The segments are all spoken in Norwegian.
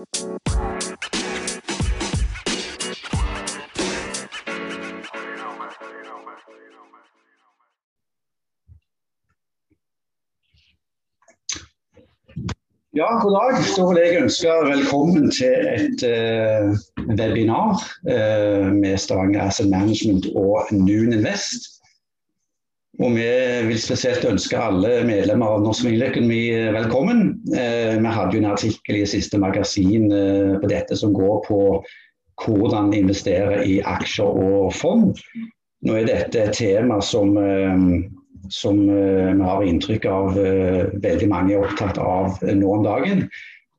Ja, god dag. Da vil jeg ønske velkommen til et uh, webinar uh, med Stavanger Asset Management og Noon Invest. Og vi vil spesielt ønske alle medlemmer av Norsk Familieøkonomi velkommen. Uh, vi hadde jo en artikkel i siste magasin på dette som går på hvordan investere i aksjer og fond. Nå er dette et tema som som eh, vi har inntrykk av eh, veldig mange er opptatt av nå om dagen.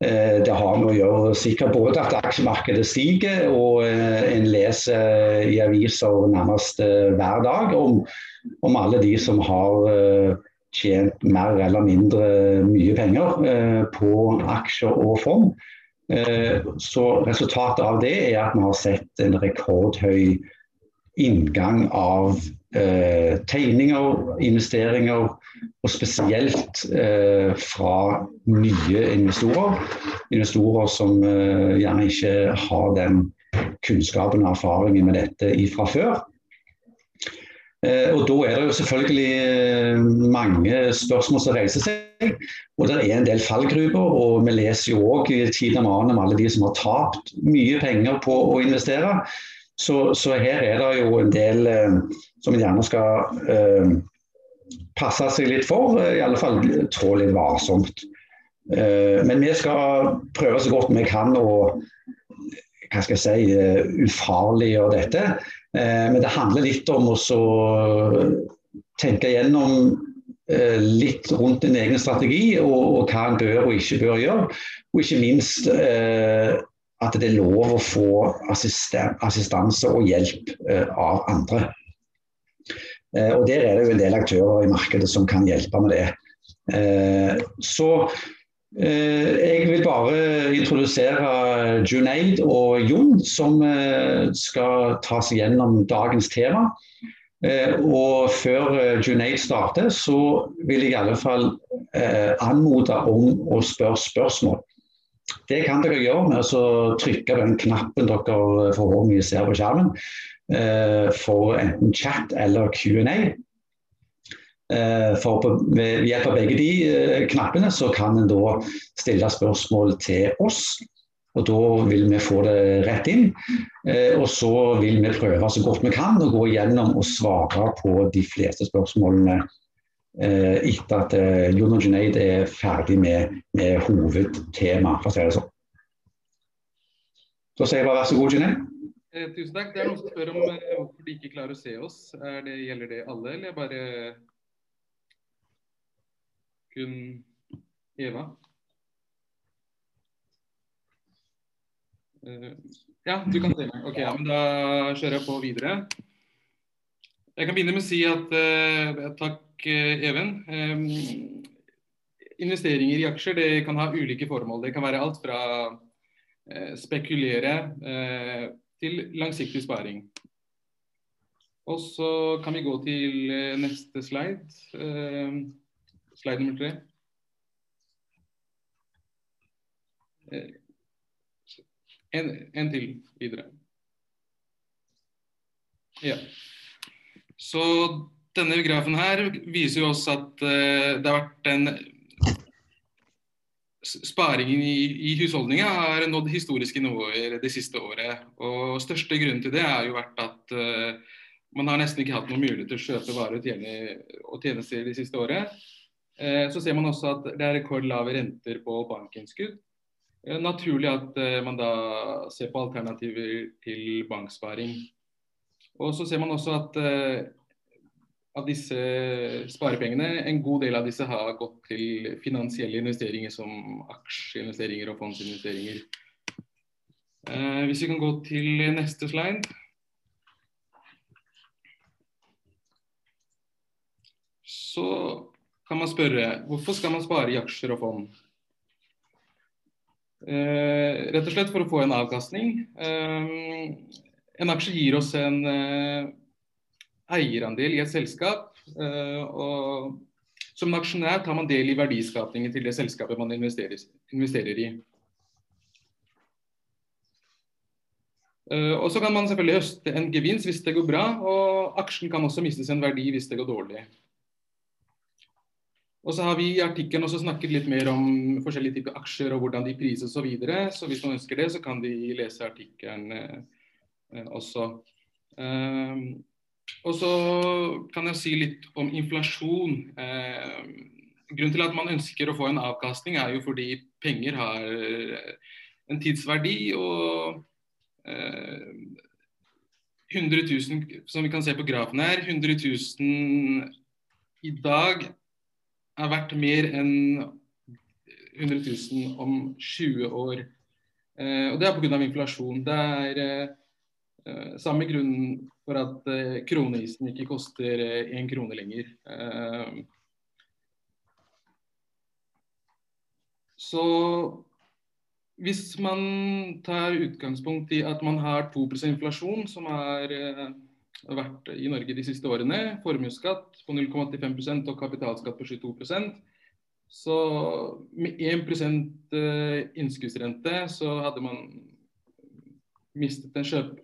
Eh, det har med å gjøre sikkert både at aksjemarkedet stiger, og en leser i aviser nærmest hver dag om, om alle de som har tjent mer eller mindre mye penger på aksjer og fond. Så resultatet av det er at vi har sett en rekordhøy inngang av eh, tegninger, investeringer, og spesielt eh, fra nye investorer. Investorer som eh, gjerne ikke har den kunnskapen og erfaringen med dette fra før. Eh, og Da er det jo selvfølgelig eh, mange spørsmål som reiser seg. Og det er en del fallgruver. og Vi leser jo òg i tiden om alle de som har tapt mye penger på å investere. Så, så, her er det jo en del eh, som en gjerne skal passe seg litt for, eh, i alle fall trå litt varsomt. Eh, men vi skal prøve så godt vi kan å hva skal jeg si, uh, ufarliggjøre dette. Eh, men det handler litt om å tenke gjennom litt rundt din egen strategi, og, og, hva en bør og ikke bør gjøre. Og ikke minst at det er lov å få assistanse og hjelp av andre. Uh, og Der er det jo en del aktører i markedet som kan hjelpe med det. Uh, så jeg vil bare introdusere Junaid og Jon, som skal ta seg gjennom dagens tema. Og før Junaid starter, så vil jeg i alle fall anmode om å spørre spørsmål. Det kan dere gjøre med å trykke den knappen dere forhåpentligvis ser på skjermen eh, for enten chat eller Q&A. For på, ved hjelp av begge de eh, knappene så kan en da stille spørsmål til oss. Og Da vil vi få det rett inn. Og så vil vi prøve så godt vi kan å gå gjennom og svare på de fleste spørsmålene Eh, etter at eh, Jon og Junaid er ferdig med, med hovedtema, for å si det sånn. Så sier jeg bare vær så god, Junaid. Eh, tusen takk. Det er noen som spør om eh, hvorfor de ikke klarer å se oss. Det, gjelder det alle, eller bare kun Eva? Eh, ja, du kan se meg. Ok, ja, men Da kjører jeg på videre. Jeg kan begynne med å si at takk, Even. Um, investeringer i aksjer det kan ha ulike formål. Det kan være alt fra spekulere til langsiktig sparing. Og så kan vi gå til neste slide. slide nummer tre. En, en til videre. Ja. Så denne grafen her viser jo oss at det har vært en Sparingen i, i husholdninga har nådd historiske nivåer det siste året. Og Største grunnen til det har jo vært at uh, man har nesten ikke hatt noen mulighet til å kjøpe varer og, tjene, tjenester det siste året. Uh, så ser man også at det er rekordlave renter på bankinnskudd. Naturlig at man da ser på alternativer til banksparing. Og så ser man også at uh, av disse sparepengene, en god del av disse har gått til finansielle investeringer som aksjeinvesteringer og fondsinvesteringer. Eh, hvis vi kan gå til neste slide. Så kan man spørre hvorfor skal man spare i aksjer og fond? Eh, rett og slett for å få en avkastning. Eh, en aksje gir oss en uh, eierandel i et selskap. Uh, og som aksjonær tar man del i verdiskapningen til det selskapet man investerer, i. Uh, og så kan man selvfølgelig høste en gevinst hvis det går bra, og aksjen kan også mistes en verdi hvis det går dårlig. Og så har vi i artikkelen også snakket litt mer om forskjellige typer aksjer og hvordan de prises osv. Så, videre. så hvis man ønsker det, så kan de lese artikkelen uh, også. Og så kan jeg si litt om inflasjon. grunnen til at man ønsker å få en avkastning, er jo fordi penger har en tidsverdi. og 100 000, som vi kan se på grafen her, 100 000 i dag er verdt mer enn 100 000 om 20 år. Eh, og Det er pga. inflasjon. Det er eh, samme grunn for at eh, kroneisen ikke koster én eh, krone lenger. Eh, så hvis man tar utgangspunkt i at man har 2% inflasjon, som har eh, vært i Norge de siste årene, formuesskatt på 0,85% og kapitalskatt på 22% så med 1 eh, innskuddsrente så hadde man mistet en kjøp,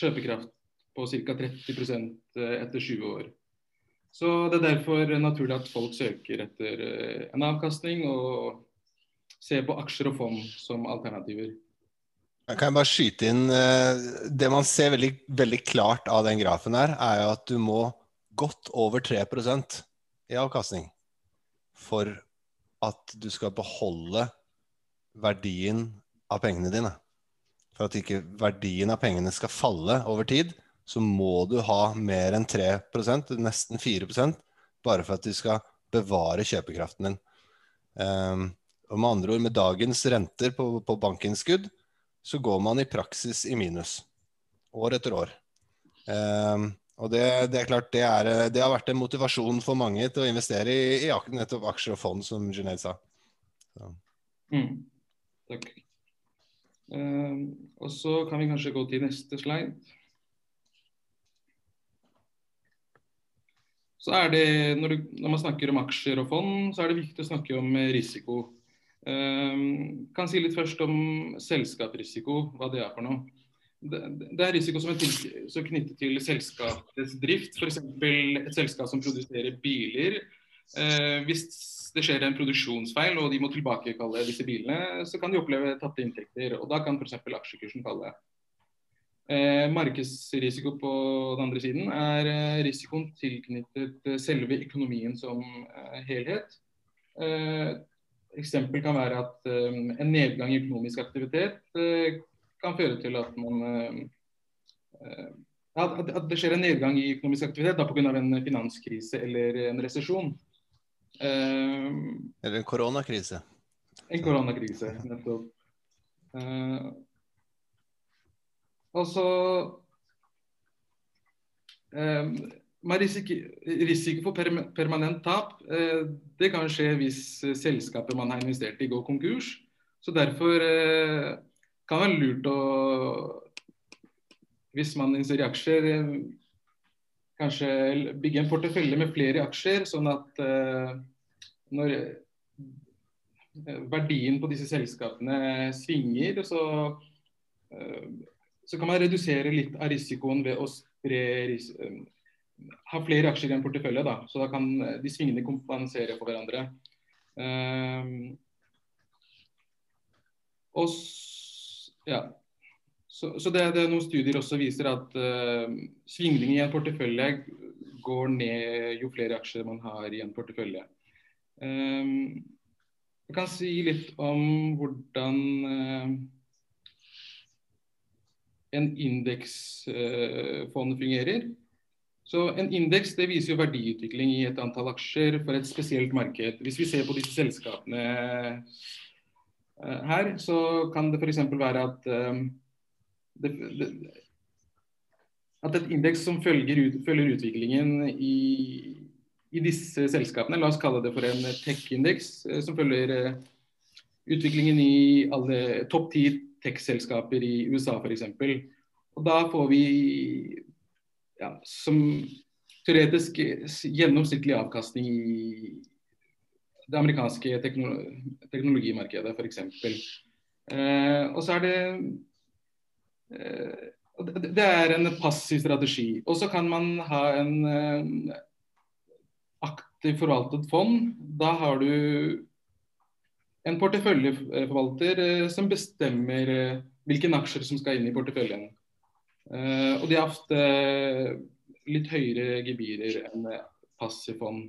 kjøpekraft på ca. 30 eh, etter 20 år. Så Det er derfor naturlig at folk søker etter en avkastning og ser på aksjer og fond som alternativer. Jeg kan bare skyte inn eh, Det man ser veldig, veldig klart av den grafen her, er jo at du må godt over 3% i avkastning for at du skal beholde verdien av pengene dine. For at ikke verdien av pengene skal falle over tid, så må du ha mer enn 3% nesten 4% bare for at du skal bevare kjøpekraften din. Um, og med andre ord, med dagens renter på, på bankinnskudd, så går man i praksis i minus. År etter år. Um, og det, det, er klart, det, er, det, har vært en motivasjon for mange til å investere i, i nettopp aksjer og fond, som Junaid sa. Mm. Takk. Um, og så kan vi kanskje gå til neste slide. Så er det, når, du, når man snakker om aksjer og fond, så er det viktig å snakke om risiko. Um, kan si litt først om selskapsrisiko, hva det er for noe. Det, det er risiko som er, til, som er knyttet til selskapets drift. F.eks. et selskap som produserer biler. Uh, hvis det skjer en produksjonsfeil og de må tilbakekalle disse bilene, så kan de oppleve tapte inntekter. og Da kan f.eks. aksjekursen falle. Eh, markedsrisiko på den andre siden er eh, risikoen tilknyttet selve økonomien som eh, helhet. Eh, eksempel kan være at um, en nedgang i økonomisk aktivitet uh, kan føre til at man at, at, det skjer en nedgang i økonomisk aktivitet pga. en finanskrise eller en resesjon. Uh, eller en koronakrise. En koronakrise, nettopp. altså um, Risiko for permanent tap uh, det kan skje hvis eh, selskapet man har investert i går konkurs. Så Derfor uh, kan det være lurt å, hvis man investerer i aksjer, kanskje bygge en portefølje med flere aksjer, sånn at når verdien på disse selskapene svinger, så, så kan man redusere litt av risikoen ved å spre ha flere aksjer i en portefølje, da, så da kan eh, de svingende kompensere for hverandre. Um, og ja. Så, så det, det, noen studier også viser at uh, svingninger i en portefølje går ned jo flere aksjer man har i en portefølje. Um, jeg kan si litt om hvordan uh, en indeksfond uh, fungerer. Så En indeks det viser jo verdiutvikling i et antall aksjer for et spesielt marked. Hvis vi ser på disse selskapene her, så kan det f.eks. være at, det, det, at et indeks som følger, ut, følger utviklingen i, i, disse selskapene, la oss kalle det for en tech-indeks, uh, som følger uh, utviklingen i alle topp ti tech-selskaper i USA f.eks. Og da får vi ja, som teoretisk gjennomsnittlig avkastning i det amerikanske teknologimarkedet, f.eks. Eh, og så er det eh, Det er en passiv strategi. Og så kan man ha en eh, aktiv forvaltet fond. Da har du en porteføljeforvalter eh, som bestemmer eh, hvilke aksjer som skal inn i porteføljen. Og de har ofte litt høyere gebyrer enn passiv fond.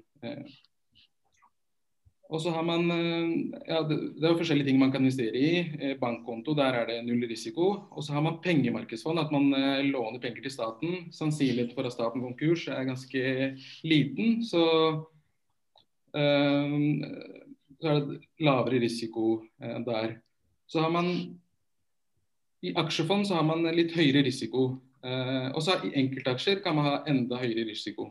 Og så har man eh, ja, det, er jo forskjellige ting man kan investere i. Eh, bankkonto, der er det null risiko. Og så har man pengemarkedsfond, at man eh, låner penger til staten. Sannsynligheten for at staten konkurs er ganske liten. Så, um, så er det lavere risiko uh, der. Så har man i aksjefond så har man litt høyere risiko. Uh, og så i enkeltaksjer kan man ha enda høyere risiko.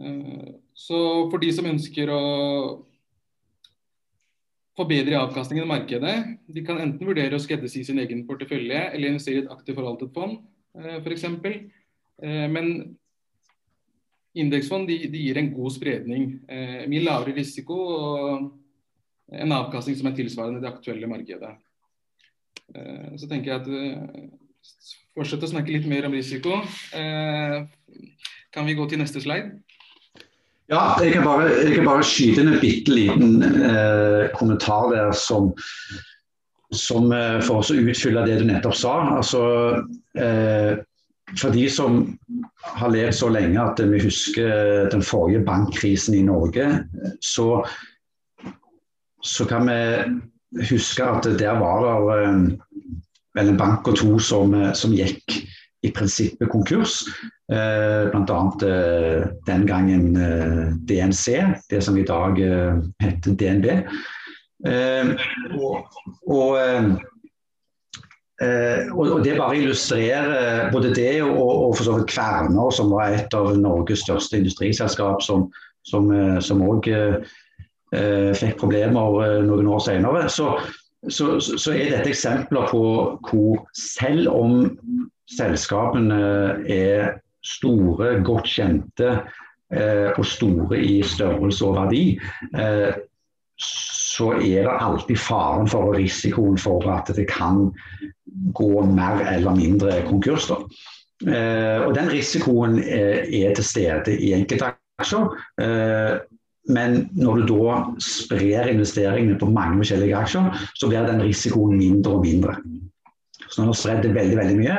Eh, så for de som ønsker å forbedre avkastningen i markedet, de kan enten vurdere å skreddersy sin egen portefølje eller investere i et aktivt forvaltet fond, eh, f.eks. Eh, men indeksfond de, de, gir en god spredning. Mye lavere risiko og en avkastning som er tilsvarende det aktuelle markedet. Så tenker jeg at fortsett å snakke litt mer om risiko. Kan vi gå til neste slide? Ja, jeg kan bare, jeg kan bare skyte inn en bitte liten eh, kommentar der som, som eh, for å utfylle det du nettopp sa. Altså, eh, for de som har levd så lenge at vi husker den forrige bankkrisen i Norge, så, så kan vi huske at der var det eh, vel en bank og to som, eh, som gikk i prinsippet konkurs. Eh, Bl.a. Eh, den gangen eh, DNC, det som i dag heter DNB. Og, og, og, det bare illustrerer både det og, og for så vidt Kværner, som var et av Norges største industriselskap, som òg fikk problemer noen år senere. Så, så, så, er dette eksempler på hvor selv om selskapene er store, godt kjente eh, og store i størrelse og verdi, eh, så er det alltid faren for og risikoen for at det kan gå mer eller mindre konkurs. Eh, og Den risikoen er, er til stede i enkeltaksjer. Eh, men når du da sprer investeringene på mange forskjellige aksjer, så blir den risikoen mindre og mindre. Så når man har det veldig veldig mye,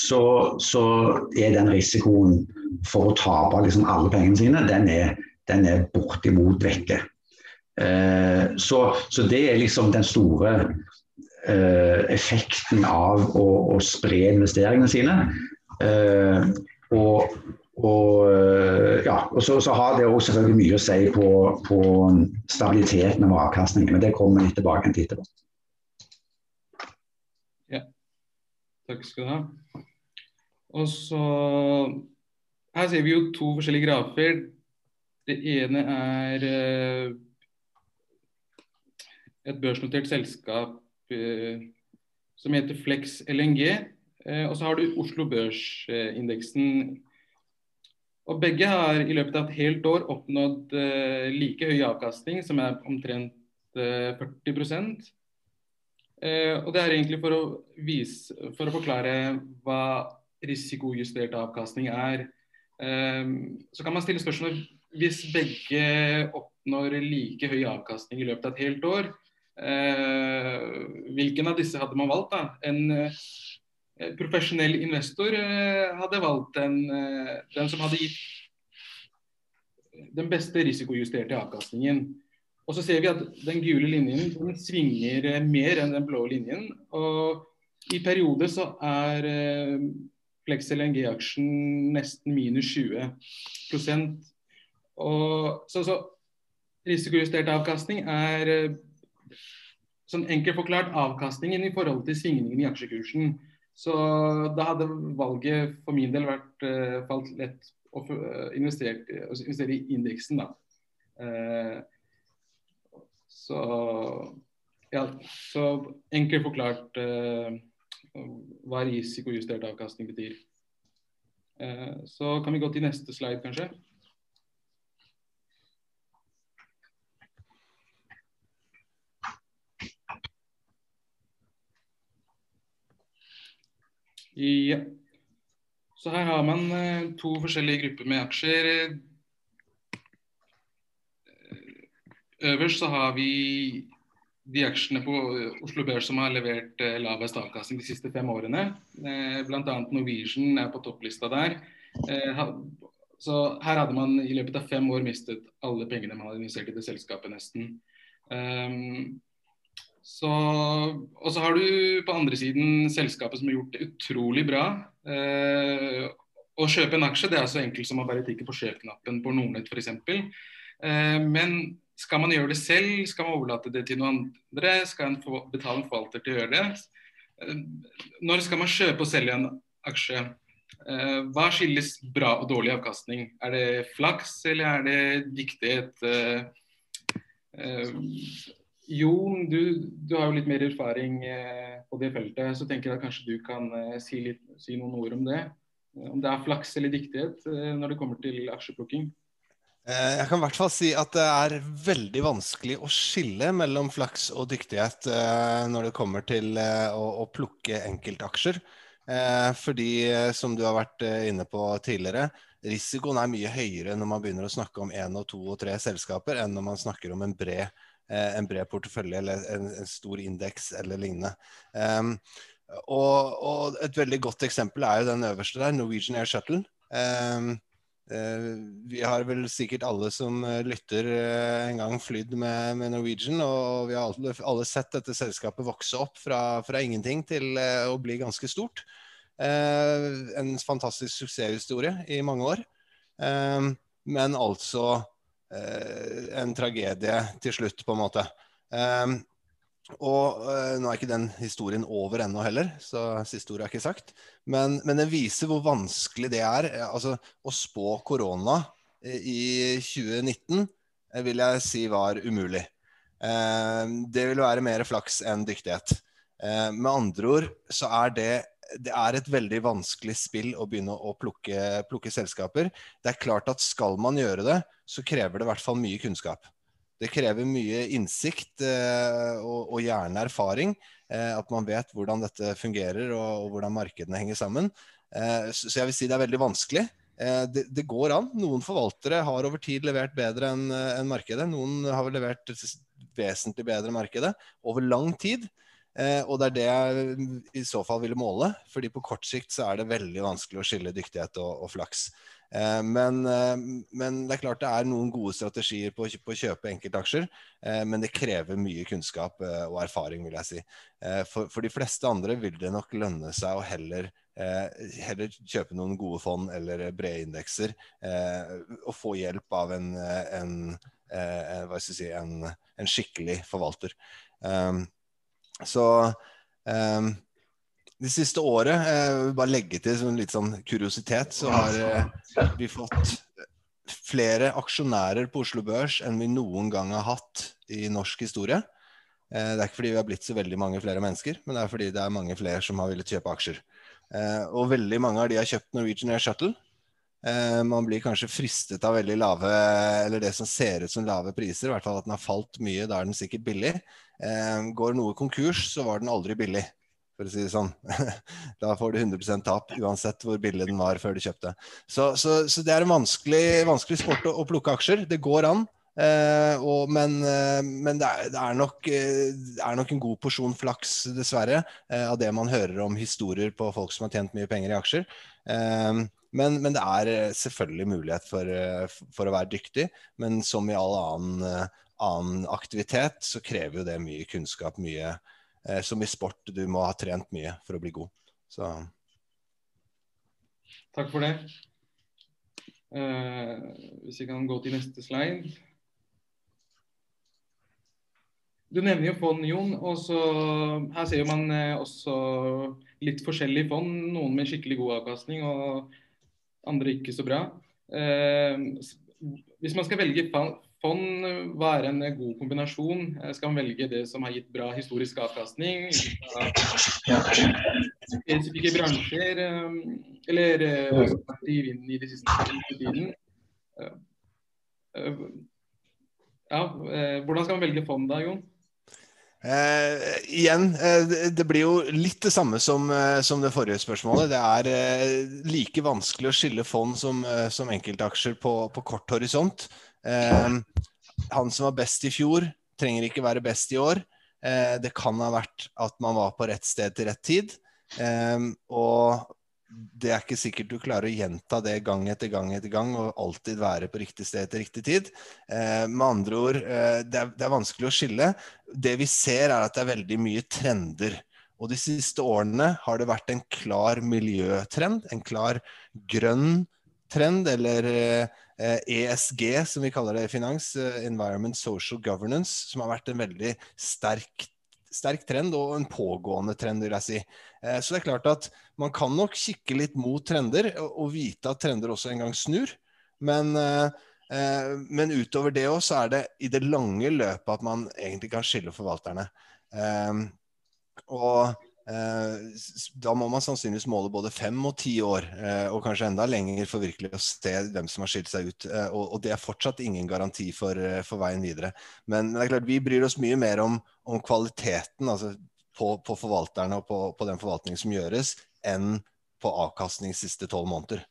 så, så, er den risikoen for å tape liksom alle pengene sine, den er, den er bortimot vekke. Eh, så, så, det er liksom den store eh, effekten av å, å, spre investeringene sine. Eh, og, og, eh, ja, og så, så, har det også selvfølgelig mye å si på, på stabiliteten av avkastningen, men det kommer vi tilbake til etterpå. Takk skal du ha. Og så Her ser vi jo to forskjellige grafer. Det ene er eh, et børsnotert selskap eh, som heter Flex LNG. Eh, og så har du Oslo Børsindeksen. Og begge har i løpet av et helt år oppnådd like høy avkastning, som er omtrent 40 Eh, og Det er egentlig for å, vise, for å forklare hva risikojustert avkastning er. Eh, så kan man stille spørsmål hvis begge oppnår like høy avkastning i løpet av et helt år. Eh, hvilken av disse hadde man valgt? da? En eh, profesjonell investor eh, hadde valgt den, den som hadde gitt den beste risikojusterte avkastningen. Og så ser vi at den gule linjen den svinger eh, mer enn den blå linjen. Og i perioder så er eh, Flex LNG-aksjen nesten minus 20% og så, så risikojustert avkastning er eh, sånn enkelt forklart avkastningen i forhold til svingningen i aksjekursen. Så da hadde valget for min del vært uh, falt lett å investere, i indeksen. da. Uh, så ja, så enkelt forklart eh, hva risikojustert avkastning betyr. Eh, så kan vi gå til neste slide, kanskje. Ja. Så her har man eh, to forskjellige grupper med aksjer. Øverst så har vi de aksjene på Oslo Børs som har levert eh, lavest avkastning de siste fem årene. Eh, Bl.a. Norwegian er på topplista der. Eh, så her hadde man i løpet av fem år mistet alle pengene man hadde investert i det selskapet, nesten. Um, så, og så har du på andre siden selskapet som har gjort det utrolig bra. Å kjøpe en aksje det er så enkelt som å bare tikke på kjøp-knappen på Nordnett f.eks. Uh, men skal man gjøre det selv? Skal man overlate det til noen andre? Skal en betale en forvalter til å gjøre det? Uh, når skal man kjøpe og selge en aksje? Uh, hva skilles bra og dårlig avkastning? Er det flaks, eller er det dyktighet? Uh, Jon, du, du, har jo litt mer erfaring på det feltet, så tenker jeg at kanskje du kan si, litt, si, noen ord om det. Om det er flaks eller dyktighet når det kommer til aksjeplukking? Jeg kan i hvert fall si at det er veldig vanskelig å skille mellom flaks og dyktighet når det kommer til å, å plukke enkeltaksjer. Eh, fordi, eh, som du har vært eh, inne på tidligere, risikoen er mye høyere når man begynner å snakke om én og to og tre selskaper, enn når man snakker om en bred, en bred portefølje eller en, stor indeks eller lignende. Um, og, og, et veldig godt eksempel er jo den øverste der, Norwegian Air Shuttle. Uh, vi har vel sikkert alle som lytter uh, en gang flydd med, med, Norwegian, og vi har alle, alle, sett dette selskapet vokse opp fra, fra ingenting til å bli ganske stort. Eh, en fantastisk suksesshistorie i mange år. Eh, men altså eh, en tragedie til slutt, på en måte. Og uh, nå er ikke den historien over ennå heller, så siste ordet er ikke sagt. Men, men det viser hvor vanskelig det er. Altså, å spå korona i 2019 vil jeg si var umulig. Uh, det vil være mer flaks enn dyktighet. Uh, med andre ord så er det det er et veldig vanskelig spill å begynne å plukke, plukke, selskaper. Det er klart at skal man gjøre det, så krever det i hvert fall mye kunnskap. Det krever mye innsikt eh, og, og, gjerne erfaring. Eh, at man vet hvordan dette fungerer og, og hvordan markedene henger sammen. Eh, så, så, jeg vil si det er veldig vanskelig. Det, det, går an. Noen forvaltere har over tid levert bedre enn en markedet. Noen har levert vesentlig bedre enn markedet over lang tid. Eh, og det er det jeg i så fall ville måle, fordi på kort sikt så er det veldig vanskelig å skille dyktighet og, og flaks. Eh, men, eh, men, det er klart det er noen gode strategier på, på å kjøpe enkeltaksjer, eh, men det krever mye kunnskap og erfaring, vil jeg si. For, for, de fleste andre vil det nok lønne seg å heller heller kjøpe noen gode fond eller brede indekser og få hjelp av en, en, en, si, en skikkelig forvalter. Så det siste året, eh, bare legge til sånn litt sånn kuriositet, så har eh, vi fått flere aksjonærer på Oslo Børs enn vi noen gang har hatt i norsk historie. Eh, det er ikke fordi vi har blitt så veldig mange flere mennesker, men det er fordi det er mange flere som har villet kjøpe aksjer. Eh, og veldig mange av de har kjøpt Norwegian Air Shuttle. Eh, man blir kanskje fristet av veldig lave, eller det som ser ut som lave priser. I hvert fall at den har falt mye, da er den sikkert billig. Eh, går noe konkurs, så var den aldri billig, for å si det sånn. da får du 100% tap, uansett hvor billig den var før du kjøpte. Så, så, så det er en vanskelig, vanskelig sport å, å, plukke aksjer. Det går an. Eh, og, men, eh, men det, er, det, er nok, eh, det, er, nok, en god porsjon flaks, dessverre, eh, av det man hører om historier på folk som har tjent mye penger i aksjer. Eh, men, men, det er eh, selvfølgelig mulighet for, eh, for, å være dyktig. Men som i all annen, eh, annen aktivitet, så krever jo det mye kunnskap. Mye eh, Som i sport, du må ha trent mye for å bli god. Så. Takk for det. Uh, hvis vi kan gå til neste slide. Du nevner jo fond, Jon. og så, Her ser man også litt forskjellige fond. Noen med skikkelig god avkastning og andre ikke så bra. Eh, hvis man skal velge fond, hva er en god kombinasjon? Eh, skal man velge det som har gitt bra historisk avkastning? Spesifikke bransjer, eh, eller i vinden i de siste tiden? Ja, hvordan skal man velge fond da, Jon? Eh, igjen, eh, det blir jo litt det samme som, eh, som det forrige spørsmålet. Det er eh, like vanskelig å skille fond som, eh, som enkeltaksjer på, på, kort horisont. Eh, han som var best i fjor, trenger ikke være best i år. det kan ha vært at man var på rett sted til rett tid. og det er ikke sikkert du klarer å gjenta det gang etter gang etter gang og alltid være på riktig sted til riktig tid. Eh, med andre ord, eh, det, er, det, er, vanskelig å skille. Det vi ser, er at det er veldig mye trender. Og de siste årene har det vært en klar miljøtrend, en klar grønn trend, eller eh, ESG, som vi kaller det i finans, eh, Environment Social Governance, som har vært en veldig sterk sterk trend, og en pågående trend, vil jeg si. Eh, så det er klart at man kan nok kikke litt mot trender, og vite at trender også en gang snur. Men, eh, eh, men utover det òg, så er det i det lange løpet at man egentlig kan skille forvalterne. Og da må man sannsynligvis måle både fem og ti år, og kanskje enda lenger for virkelig å se hvem som har skilt seg ut. Og, det er fortsatt ingen garanti for, for veien videre. Men det er klart, vi bryr oss mye mer om, om kvaliteten altså på, på, forvalterne og på, på, den forvaltningen som gjøres, enn på avkastning siste tolv måneder,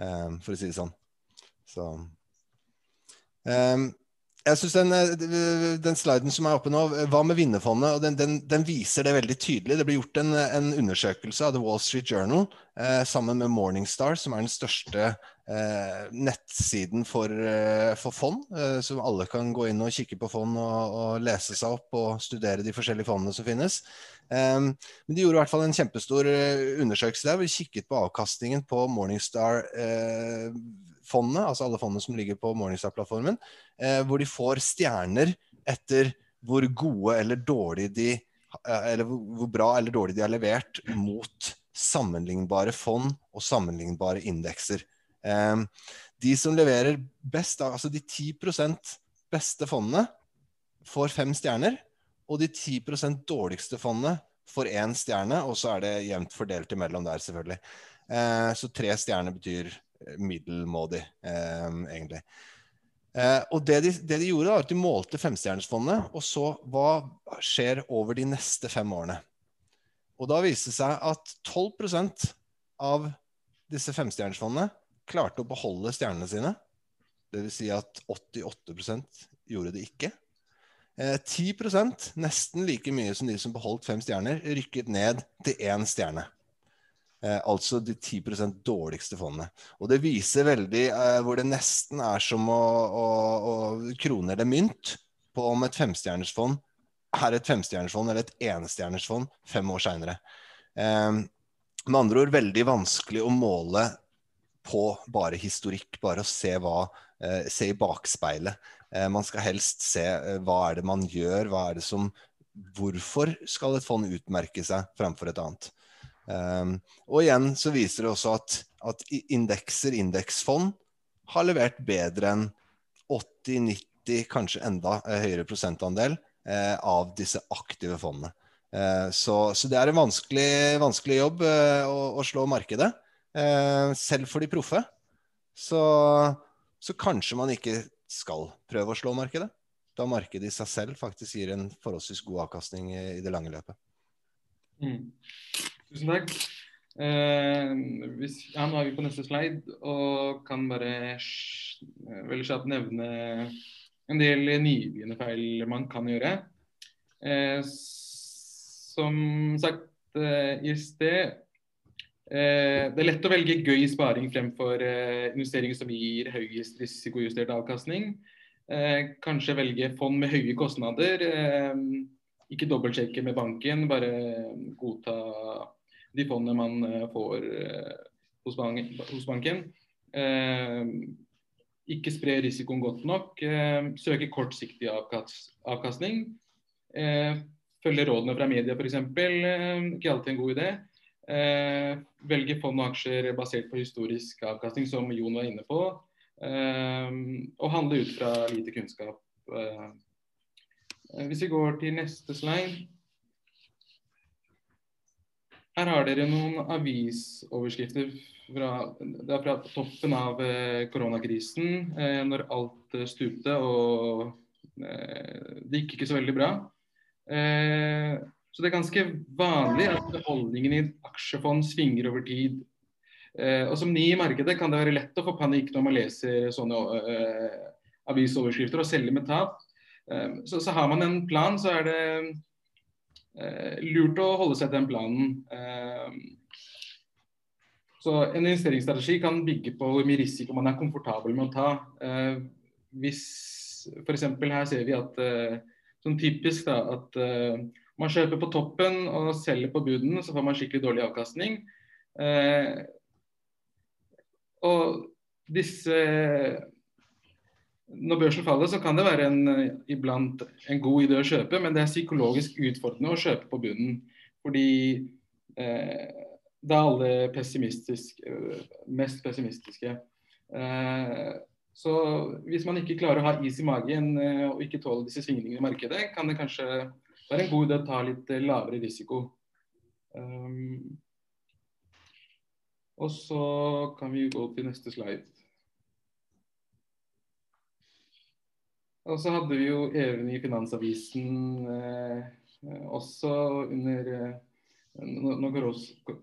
for å si det sånn. Så, jeg synes den, eh, den, sliden som er oppe nå, hva med vinnerfondet? den, den, den, viser det veldig tydelig. Det ble gjort en, en undersøkelse av The Wall Street Journal eh, sammen med Morningstar, som er den største eh, nettsiden for, eh, for fond. Eh, så alle kan gå inn og kikke på fond og, og, lese seg opp og studere de forskjellige fondene som finnes. Um, men de gjorde i hvert fall en kjempestor undersøkelse der. Vi kikket på avkastningen på Morningstar. Eh, fondene, altså alle fondene som ligger på Morningstar-plattformen, eh, hvor de får stjerner etter hvor gode eller dårlige de eh, eller hvor bra eller dårlig de har levert mot sammenlignbare fond og sammenlignbare indekser. Eh, de som leverer best, altså de 10% beste fondene, får fem stjerner. Og de 10% dårligste fondene får én stjerne, og så er det jevnt fordelt imellom der, selvfølgelig. Eh, så tre stjerner betyr middelmådig, eh, egentlig. Eh, og det de, det de, gjorde, var at de målte femstjernersfondet, og så hva skjer over de neste fem årene. Og da viste det seg at 12% av disse femstjernersfondene klarte å beholde stjernene sine. Dvs. Si at 88% gjorde det ikke. Eh, 10% nesten like mye som de som beholdt fem stjerner, rykket ned til én stjerne. Eh, altså de 10% dårligste fondene. Og det viser veldig eh, hvor det nesten er som å, å, å krone eller mynt på om et femstjernersfond er et femstjernersfond eller et enestjernersfond fem år seinere. Eh, med andre ord veldig vanskelig å måle på bare historikk, bare å se, hva, se i bakspeilet. Man skal helst se hva er det man gjør, hva er det som Hvorfor skal et fond utmerke seg framfor et annet? Um, og igjen så viser det også at, at indekser, indeksfond, har levert bedre enn 80-90, kanskje enda eh, høyere prosentandel eh, av disse aktive fondene. Eh, så, så, det er en vanskelig, vanskelig jobb eh, å, å, slå markedet, eh, selv for de proffe. Så, så, kanskje man ikke skal prøve å slå markedet, da markedet i seg selv faktisk gir en forholdsvis god avkastning i, i det lange løpet. Mm. Tusen takk. Eh, hvis, ja, nå er vi på neste slide og kan bare eh, veldig kjapt nevne en del nybegynnerfeil man kan gjøre. Eh, som sagt eh, i sted eh, Det er lett å velge gøy sparing fremfor eh, investeringer som gir høyest risikojustert avkastning. kanskje velge fond med høye kostnader. ikke dobbeltsjekke med banken, bare godta de fondene man eh, får eh, hos, banken. Hos banken. Eh, ikke spre risikoen godt nok. Søke kortsiktig avkastning. Følge rådene fra media f.eks. Ikke alltid en god idé. Velge fond og aksjer basert på historisk avkastning, som Jon var inne på. Og handle ut fra lite kunnskap. Hvis vi går til neste slide her har dere noen avisoverskrifter fra, det er fra toppen av eh, koronakrisen, eh, når alt eh, stupte og det gikk ikke så veldig bra. Så det er ganske vanlig at beholdningen i aksjefond svinger over tid. Og som ny i markedet kan det være lett å få panikk når man leser sånne avisoverskrifter og selger med tap. Så, så, har man en plan, så er det lurt å holde seg til den planen. Eh, så En investeringsstrategi kan bygge på hvor mye risiko man er komfortabel med å ta. hvis f.eks. her ser vi at sånn typisk da, at man kjøper på toppen og selger på buden, så får man skikkelig dårlig avkastning. Eh, og disse Når børsen faller, så kan det være en, iblant en god idé å kjøpe, men det er psykologisk utfordrende å kjøpe på bunnen. Fordi eh, da er alle pessimistisk, mest pessimistiske. Eh, så hvis man ikke klarer å ha is i magen eh, og ikke tåle disse svingningene i markedet, kan det kanskje det er en god idé å ta litt eh, lavere risiko. Um, og så kan vi gå til neste slide. Og så hadde vi jo Even i Finansavisen eh, også under eh,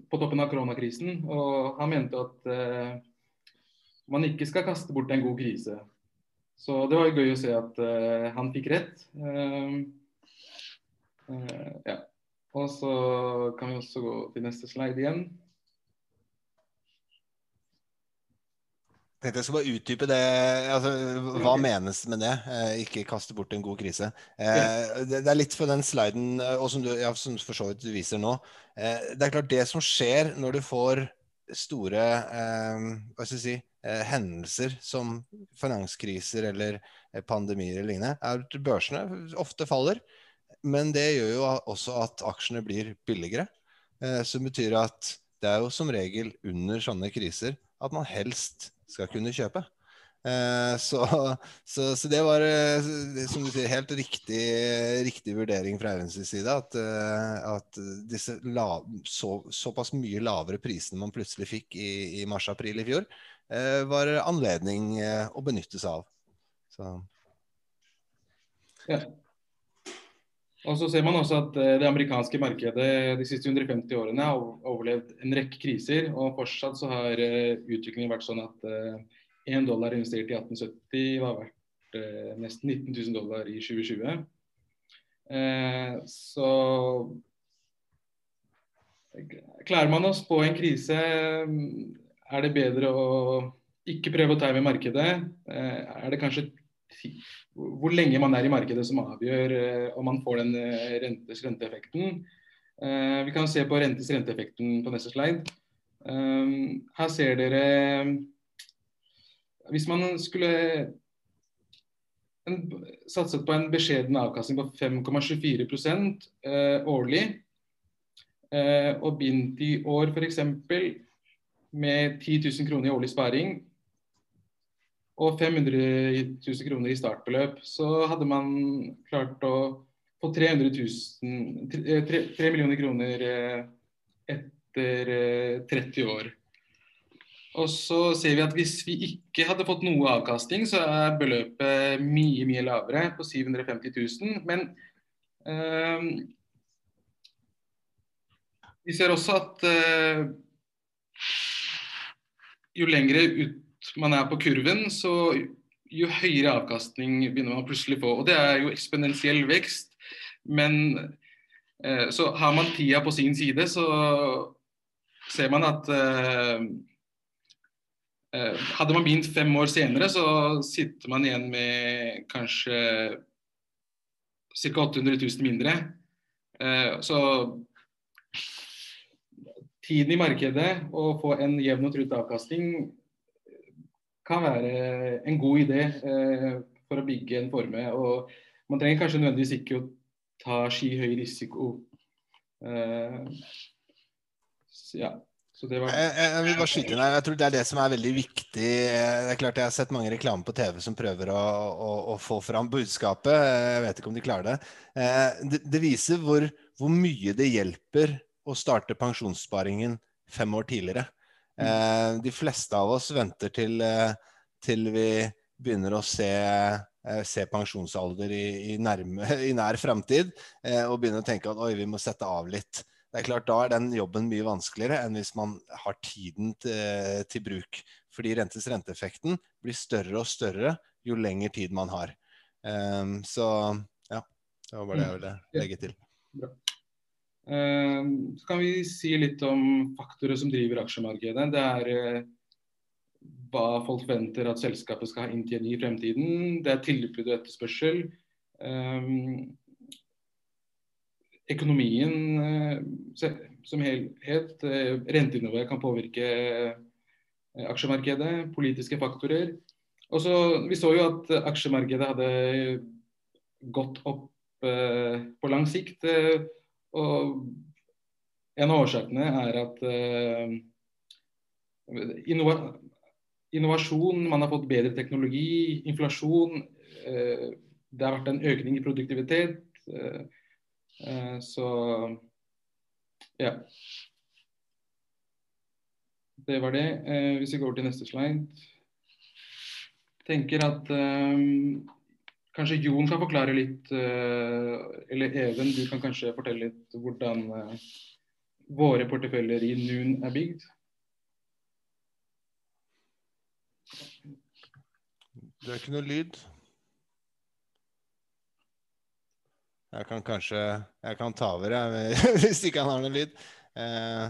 på toppen av koronakrisen. Og han mente at eh, man ikke skal kaste bort en god krise. Så det var jo gøy å se at eh, han fikk rett. Uh, ja. Og så kan vi også gå til neste slide igjen. Tenkte jeg skal bare utdype det. Altså, hva menes med det? Eh, ikke kaste bort en god krise. Eh, det, det, er litt for den sliden, eh, og som du ja, som for så vidt viser nå. Eh, det er klart det som skjer når du får store eh, hva skal jeg si, eh, hendelser som finanskriser eller pandemier eller lignende, er at børsene ofte faller. Men det gjør jo også at aksjene blir billigere. Eh, som betyr at det er jo som regel under sånne kriser at man helst skal kunne kjøpe. Eh, så, så, så det var, eh, som du sier, helt riktig, riktig vurdering fra Aurens side. At, at disse la, så, såpass mye lavere prisene man plutselig fikk i, i mars-april i fjor, var anledning å benytte seg av. Så. Ja. Og så ser man også at eh, det amerikanske markedet de siste 150 årene har overlevd en rekke kriser. Og fortsatt så har eh, utviklingen vært sånn at én eh, dollar investert i 1870 var verdt nesten 19 000 dollar i 2020. Så klarer man oss på en krise, er det bedre å ikke prøve å time markedet. Er det kanskje hvor lenge man er i markedet som avgjør eh, om man får den eh, rentes renteeffekten. Eh, vi kan se på rentes renteeffekten på neste slide. Her ser dere Hvis man skulle satset på en beskjeden avkastning på 5,24 eh, årlig, og begynt i år f.eks. med 10 000 kroner i årlig sparing, og 500 000 kroner i startbeløp, så hadde man klart å få 300 000, 3, 3 millioner kroner eh, etter 30 eh, år. Og så ser vi at hvis vi ikke hadde fått noe avkastning, så er beløpet mye, mye lavere, på 750 000. Men øh, vi ser også at øh, jo lengre ut man er på kurven, så jo høyere avkastning begynner man plutselig få. Og det er jo eksponentiell vekst. Men eh, så har man tida på sin side, så ser man at eh, eh Hadde man begynt fem år senere, så sitter man igjen med kanskje ca. 800 000 mindre. Eh, så tiden i markedet å få en jevn og trutt avkastning kan være en god idé eh, for å bygge en forme. Og man trenger kanskje nødvendigvis ikke å ta skyhøy risiko. Eh, ja. Jeg, jeg, vil bare skyte inn her. Jeg tror det er det som er veldig viktig. Det er klart Jeg har sett mange reklamer på TV som prøver å, å, å få fram budskapet. Jeg vet ikke om de klarer det. Eh, det, det viser hvor, hvor, mye det hjelper å starte pensjonssparingen fem år tidligere. Eh, de fleste av oss venter til, eh, til vi begynner å se se pensjonsalder i, i, nærme, i nær framtid, eh, og begynner å tenke at oi, vi må sette av litt. Det er klart, Da er den jobben mye vanskeligere enn hvis man har tiden til, til bruk. Fordi rentes renteeffekten blir større og større jo lengre tid man har. Um, så ja, det var bare det jeg ville legge til. Uh, så kan vi si litt om faktorer som driver aksjemarkedet. Det er uh, hva folk forventer at selskapet skal ha inntjening i fremtiden. Det er tilbud og etterspørsel. Um, økonomien som helhet, rentenivået kan påvirke aksjemarkedet. Politiske faktorer. Også, Vi så jo at aksjemarkedet hadde gått opp på lang sikt. Og En av årsakene er at innovasjon, man har fått bedre teknologi, inflasjon. Eh, det har vært en økning i produktivitet. Eh, eh, så ja. Det var det. Hvis vi går til neste slide. tenker at kanskje Jon kan forklare litt, eller Even, du kan kanskje fortelle litt hvordan våre porteføljer i Noon er bygd? Det er ikke noe lyd. Jeg kan kanskje Jeg kan ta over, jeg, hvis ikke han har noe lyd. Eh,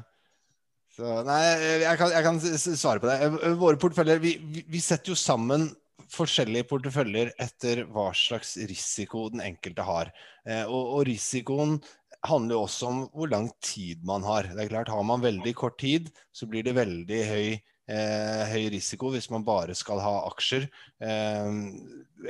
så, nei, jeg kan, jeg kan, svare på det. Eh, våre porteføljer vi, vi, setter jo sammen forskjellige porteføljer etter hva slags risiko den enkelte har. Eh, og, og, risikoen handler jo også om hvor lang tid man har. Det er klart, Har man veldig kort tid, så blir det veldig høy eh, høy risiko hvis man bare skal ha aksjer, eh,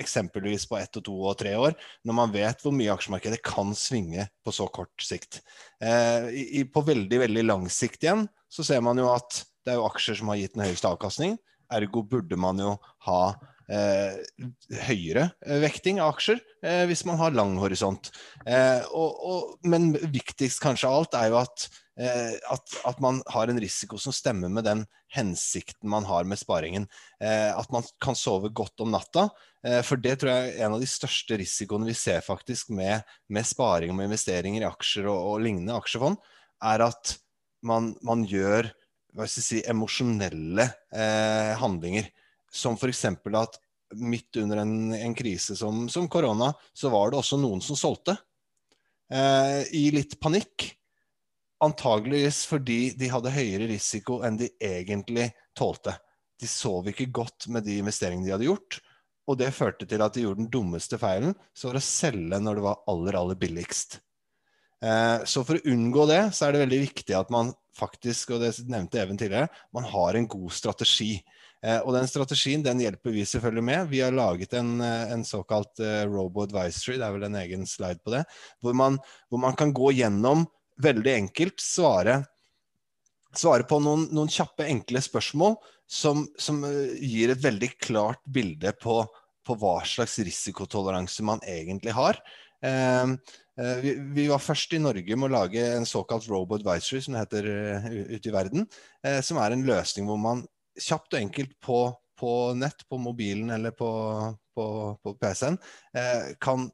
eksempelvis på ett og to og tre år, når man vet hvor mye aksjemarkedet kan svinge på så kort sikt. Eh, i, på veldig, veldig lang sikt igjen så ser man jo at det er jo aksjer som har gitt den høyeste avkastning. Ergo burde man jo ha høyere eh, vekting av aksjer eh, hvis man har lang horisont. Eh, og, og, men viktigst kanskje av alt er jo at Eh, at, at, man har en risiko som stemmer med den hensikten man har med sparingen. Eh, at man kan sove godt om natta. Eh, for det tror jeg er en av de største risikoene vi ser faktisk med, med sparing og investeringer i aksjer og, og lignende aksjefond, er at man, man gjør hva skal jeg si, emosjonelle eh, handlinger. Som f.eks. at midt under en, en krise som, korona, så var det også noen som solgte. Eh, I litt panikk. Antageligvis fordi de hadde høyere risiko enn de egentlig tålte. De sov ikke godt med de investeringene de hadde gjort. Og det førte til at de gjorde den dummeste feilen, som var å selge når det var aller, aller billigst. Eh, så for å unngå det, så er det veldig viktig at man faktisk, og det nevnte Even tidligere, man har en god strategi. Eh, og den strategien den hjelper vi selvfølgelig med. Vi har laget en, eh, en såkalt Robo Advisory, det er vel en egen slide på det, hvor man, hvor man kan gå gjennom veldig enkelt svare, svare på noen, noen, kjappe, enkle spørsmål som, som, eh, gir et veldig klart bilde på, på hva slags risikotoleranse man egentlig har. Eh, eh, vi, var først i Norge med å lage en såkalt Robo Advisory, som det heter ute i verden. Eh, som er en løsning hvor man kjapt og enkelt på, på nett, på mobilen eller på, på, på PC-en, eh, kan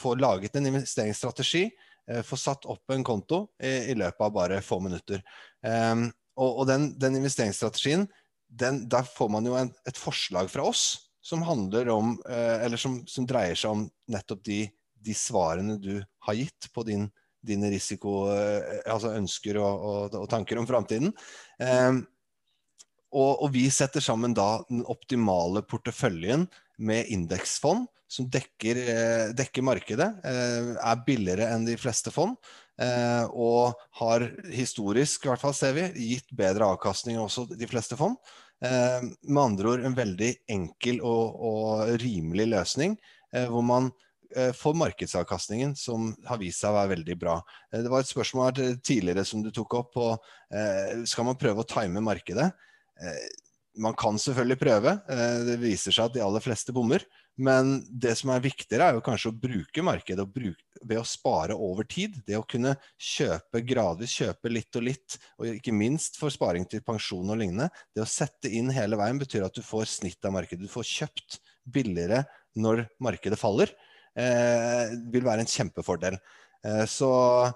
få laget en investeringsstrategi Eh, få satt opp en konto i, i, løpet av bare få minutter. Eh, og, og den, den, investeringsstrategien, den, der får man jo en, et forslag fra oss som handler om, uh, eller som, som, dreier seg om nettopp de, de, svarene du har gitt på din, dine risiko, uh, altså ønsker og, og, og, tanker om framtiden. Um, og, og, vi setter sammen da den optimale porteføljen med indeksfond som dekker, eh, dekker, markedet, eh, er billigere enn de fleste fond. Eh, og har historisk, i hvert fall ser vi, gitt bedre avkastning også de fleste fond. Med andre ord en veldig enkel og, og rimelig løsning, hvor man får markedsavkastningen, som har vist seg å være veldig bra. Det var et spørsmål tidligere som du tok opp på skal man prøve å time markedet. Man kan selvfølgelig prøve. Det viser seg at de aller fleste bommer. Men det som er viktigere, er jo kanskje å bruke markedet bruke, ved å spare over tid. Det å kunne kjøpe gradvis, kjøpe litt og litt, og ikke minst for sparing til pensjon og lignende. Det å sette inn hele veien betyr at du får snitt av markedet. Du får kjøpt billigere når markedet faller, eh, vil være en kjempefordel. Eh, så, eh,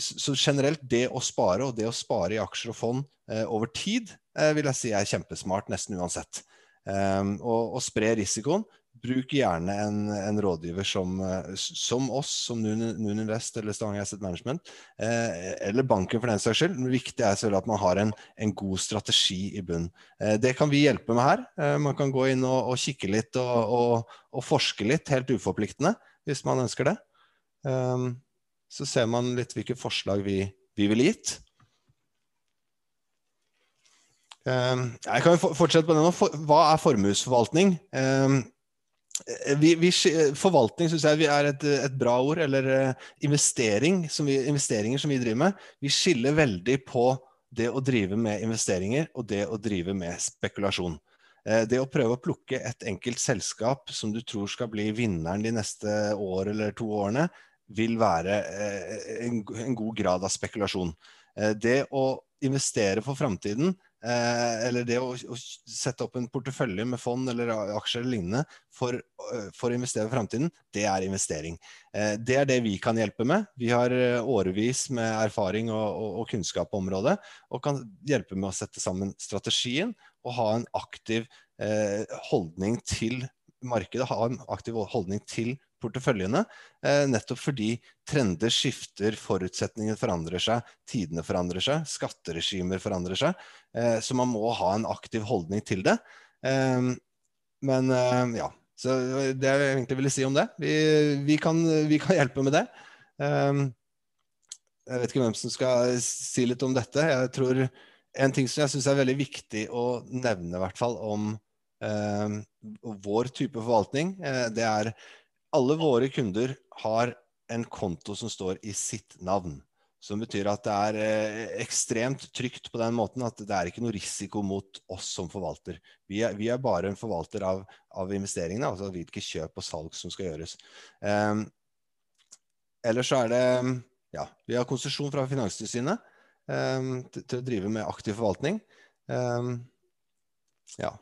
så, generelt, det å spare, og det å spare i aksjer og fond eh, over tid, eh, vil jeg si er kjempesmart nesten uansett. og, og spre risikoen bruk gjerne en, en rådgiver som, eh, som, oss, som Noon Invest eller Stavanger Asset Management, eh, eller banken for den saks skyld. Det viktige er selvfølgelig at man har en, en god strategi i bunn. Eh, det kan vi hjelpe med her. Eh, man kan gå inn og, og kikke litt og, og, forske litt, helt uforpliktende, hvis man ønsker det. Um, så ser man litt hvilke forslag vi, vi ville gitt. Jeg kan jo fortsette på det nå. Hva er formuesforvaltning? Um, Eh, vi, vi, forvaltning syns jeg er et, et, bra ord, eller uh, investering, som vi, investeringer som vi driver med. Vi skiller veldig på det å drive med investeringer og det å drive med spekulasjon. Uh, det å prøve å plukke et enkelt selskap som du tror skal bli vinneren de neste år eller to årene, vil være uh, en, en, god grad av spekulasjon. det å investere for framtiden Eh, eller det å, å, sette opp en portefølje med fond eller aksjer eller lignende for, eh, for å investere for framtiden, det er investering. Eh, det er det vi kan hjelpe med. Vi har eh, årevis med erfaring og, og, og, kunnskap på området, og kan hjelpe med å sette sammen strategien og ha en aktiv eh, holdning til markedet, ha en aktiv holdning til porteføljene. Eh, nettopp fordi trender skifter, forutsetningene forandrer seg, tidene forandrer seg, skatteregimer forandrer seg. Eh, så man må ha en aktiv holdning til det. Eh, men eh, ja. Så det jeg egentlig ville si om det. Vi, vi, kan, vi kan, hjelpe med det. Eh, jeg vet ikke hvem som skal si litt om dette. Jeg tror En ting som jeg syns er veldig viktig å nevne, i hvert fall om eh, vår type forvaltning, det er alle våre kunder har en konto som står i sitt navn. Som betyr at det er eh, ekstremt trygt på den måten at det er ikke noe risiko mot oss som forvalter. Vi er, vi er bare en forvalter av, av, investeringene, altså hvilke kjøp og salg som skal gjøres. Um, ellers så er det Ja, vi har konsesjon fra Finanstilsynet um, til, til, å drive med aktiv forvaltning. Um, ja.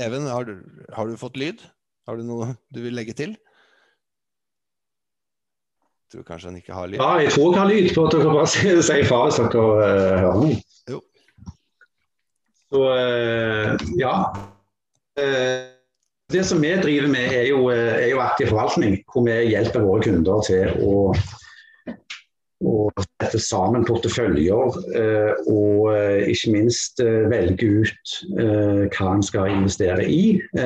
Even, har du, har du fått lyd? Har du noe du vil legge til? Tror kanskje han ikke har lyd. Ja, jeg tror jeg har lyd på at dere bare sier si ifra hvis dere uh, hører meg. Jo. Så uh, ja. Uh, det som vi driver med, er jo, er jo, aktiv forvaltning. Hvor vi hjelper våre kunder til å, å sette sammen porteføljer. og ikke minst velge ut hva en skal investere i. nå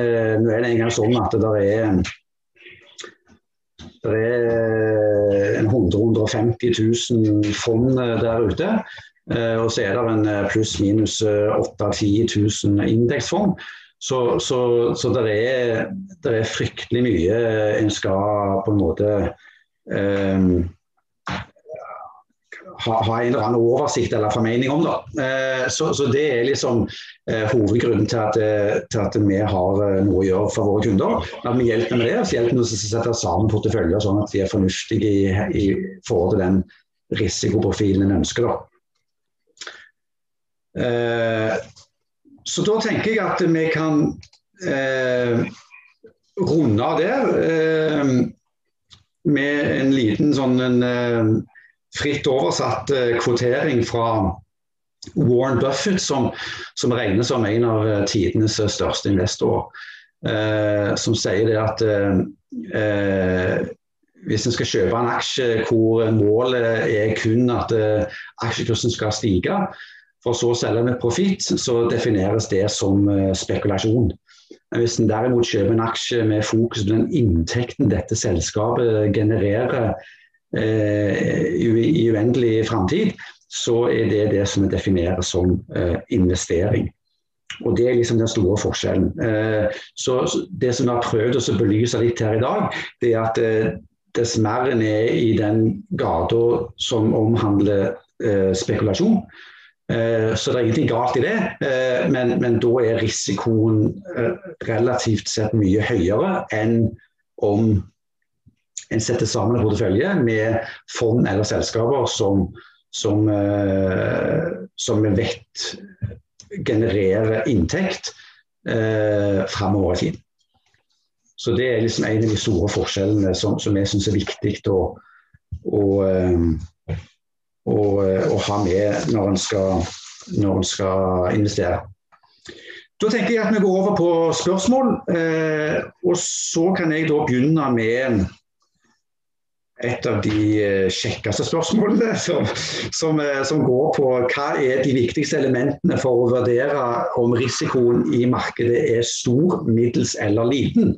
er det en gang sånn at det er det er 100 000 fond eh, der ute. Eh, og så er det en eh, pluss-minus 8 000-10 000 indeksfond. Så, så, så det, er, det, er, fryktelig mye en skal på en måte um, ha, ha, en eller annen oversikt eller formening om. det. Eh, så, så, det er liksom eh, hovedgrunnen til at, eh, til at, vi har eh, noe å gjøre for våre kunder. At vi hjelper med det, så hjelper vi å sette sammen porteføljer sånn at de er fornuftige i, i forhold til den risikoprofilen en ønsker. Da. Eh, så da tenker jeg at vi kan eh, runde av der med en liten sånn en, fritt oversatt eh, kvotering fra Warren Buffett, som, som regnes som en av eh, tidenes eh, største investorer. Eh, som sier det at eh, hvis en skal kjøpe en aksje hvor målet er kun at eh, aksjekursen skal stige, for så å selge med profitt, så defineres det som spekulasjon. Hvis en derimot kjøper en aksje med fokus på den inntekten dette selskapet genererer i uendelig framtid, så er det det som vi definerer som eh, investering. Og Det er liksom den store forskjellen. Eh, så Det som vi har prøvd å belyse litt her i dag, det er at dess mer en er i den gata som omhandler spekulasjon, så det er ingenting galt i det, men, men da er risikoen relativt sett mye høyere enn om en setter sammen en portefølje med fond eller selskaper som, som, eh, som vi vet genererer inntekt eh, framover i tid. Så det er liksom en av de store forskjellene som, som jeg syns er viktig å, å, eh, å, eh, å, ha med når en skal, skal investere. Da tenker jeg at vi går over på spørsmål. Eh, og så kan jeg da begynne med et av de eh, kjekkeste spørsmålene som, som, eh, som, går på hva er de viktigste elementene for å vurdere om risikoen i markedet er stor, middels eller liten.